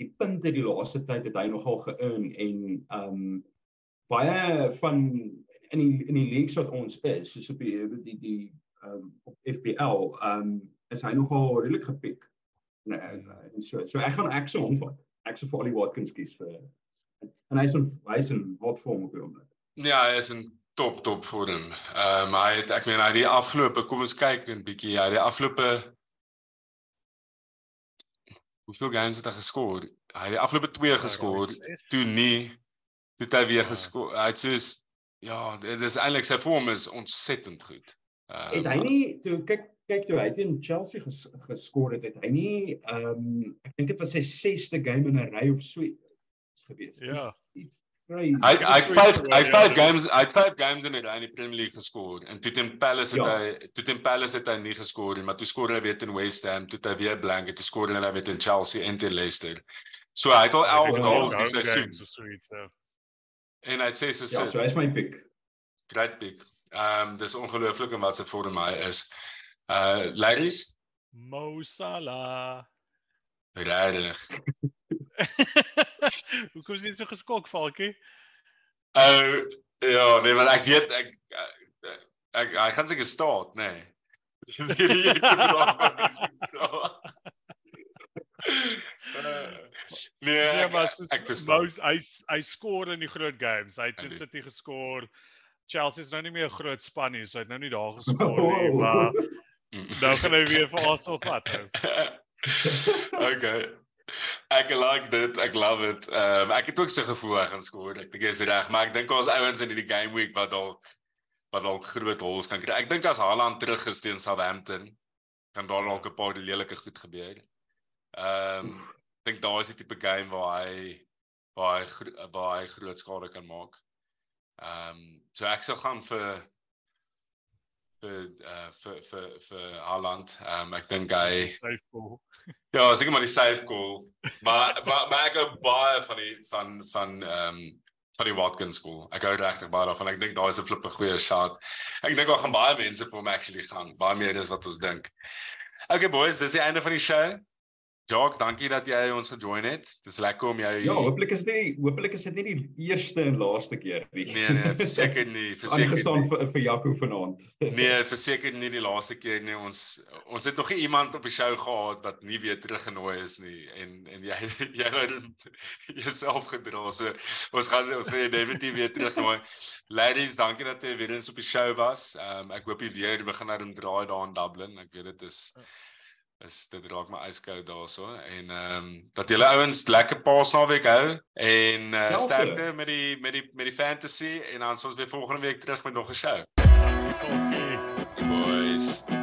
die punte die laaste tyd het hy nogal ge-earn en ehm um, baie van in die in die leagues wat ons is, soos op die die die ehm um, op FPL, ehm um, is hy nogal redelik gepik. Nee, en so so ek gaan ek se hom vat. Ek se vir Ollie Watkins kies vir en hy's in hy's in hot form op die oomblik. Ja, hy is in top top vorm. Ehm um, hy het ek meen hy die afgelope kom ons kyk net 'n bietjie ja, die afgelope Hoeveel games het hy geskor? Hy het die afgelope 2 geskor. Toe nie toe hy weer ja. geskor. Hy het soos ja, dit is eintlik sy vorm is ontsettend goed. Um, het hy nie toe kyk kyk toe hy teen Chelsea ges, geskor het, het hy nie ehm um, ek dink dit was sy 6ste game in 'n ry of so iets gewees. Ja. Hy hy het vyf hy het vyf games hy het vyf games in die Premier League geskor en toe teen Palace het ja. hy toe teen Palace het hy nie geskor nie maar toe skor hy weer teen West Ham toe hy weer blank het skor hy weer teen Chelsea en teen Leicester. So hy het al 11 goals die seisoen. So iets so. En hy sê so Ja, so hy's my pick. Great pick. Ehm um, dis ongelooflik en wat se vorm hy is. Uh ladies Mo Salah. Regtig. *laughs* Hoe kom jy so geskok, Falkie? Uh ja, nee, maar ek weet ek uh, ek hy gaan seker staat, nê. Nee. *laughs* Dis hierdie iets wat ek moet Nee, ja, maar ek verstaan. Hy hy skoor in die groot games. Hy het teen City geskor. Chelsea is nou nie meer 'n groot span nie, so hy het nou nie daar *laughs* geskor nie, maar nou gaan hy weer vir Arsenal vat. *laughs* okay. Ek like dit. Ek love it. Ehm um, ek het ook so gevoel hy gaan skoor. Ek dink jy's reg, maar ek dink ons ouens in hierdie game week wat dalk wat dalk groot hols kan kry. Ek dink as Haaland terug is teen Southampton, kan daar dalk 'n paar lelike goed gebeur. Ehm um, dink daar is die tipe game waar hy waar hy waar hy groot skade kan maak. Ehm um, so ek sal gaan vir vir uh vir vir vir Haaland. Ehm um, ek dink hy safe goal. ja, seker maar die safe goal. maar maar maar ek hou baie van die van van ehm um, van die Watkins goal. Ek hou regtig baie daarvan. Ek dink daai is 'n flippe goeie shot. Ek dink daar gaan baie mense vir hom actually gaan. Baie meer as wat ons dink. Okay boys, dis die einde van die show. Jock, dankie dat jy ons gejoin het. Dis lekker om jou Ja, hopelik is dit nie hopelik is dit nie die eerste en laaste keer nie. Nee nee, verseker nie, *laughs* verseker. Aangestaan vir vir Jaco vanaand. *laughs* nee, verseker nie die laaste keer nie. Ons ons het nog nie iemand op die show gehad wat nie weer teruggenooi is nie en en jy *laughs* jy het jouself gedra. So ons gaan ons gaan definitief weer terugnooi. Ladies, dankie dat jy weer eens op die show was. Ehm um, ek hoop jy weer begin aan draai daar in Dublin. Ek weet dit is ja is dit raak my yskoud daarso en ehm um, dat julle ouens lekker paasnaweek hou en uh, sterkte met die met die met die fantasy en dan ons weer volgende week terug met nog 'n show. Okay.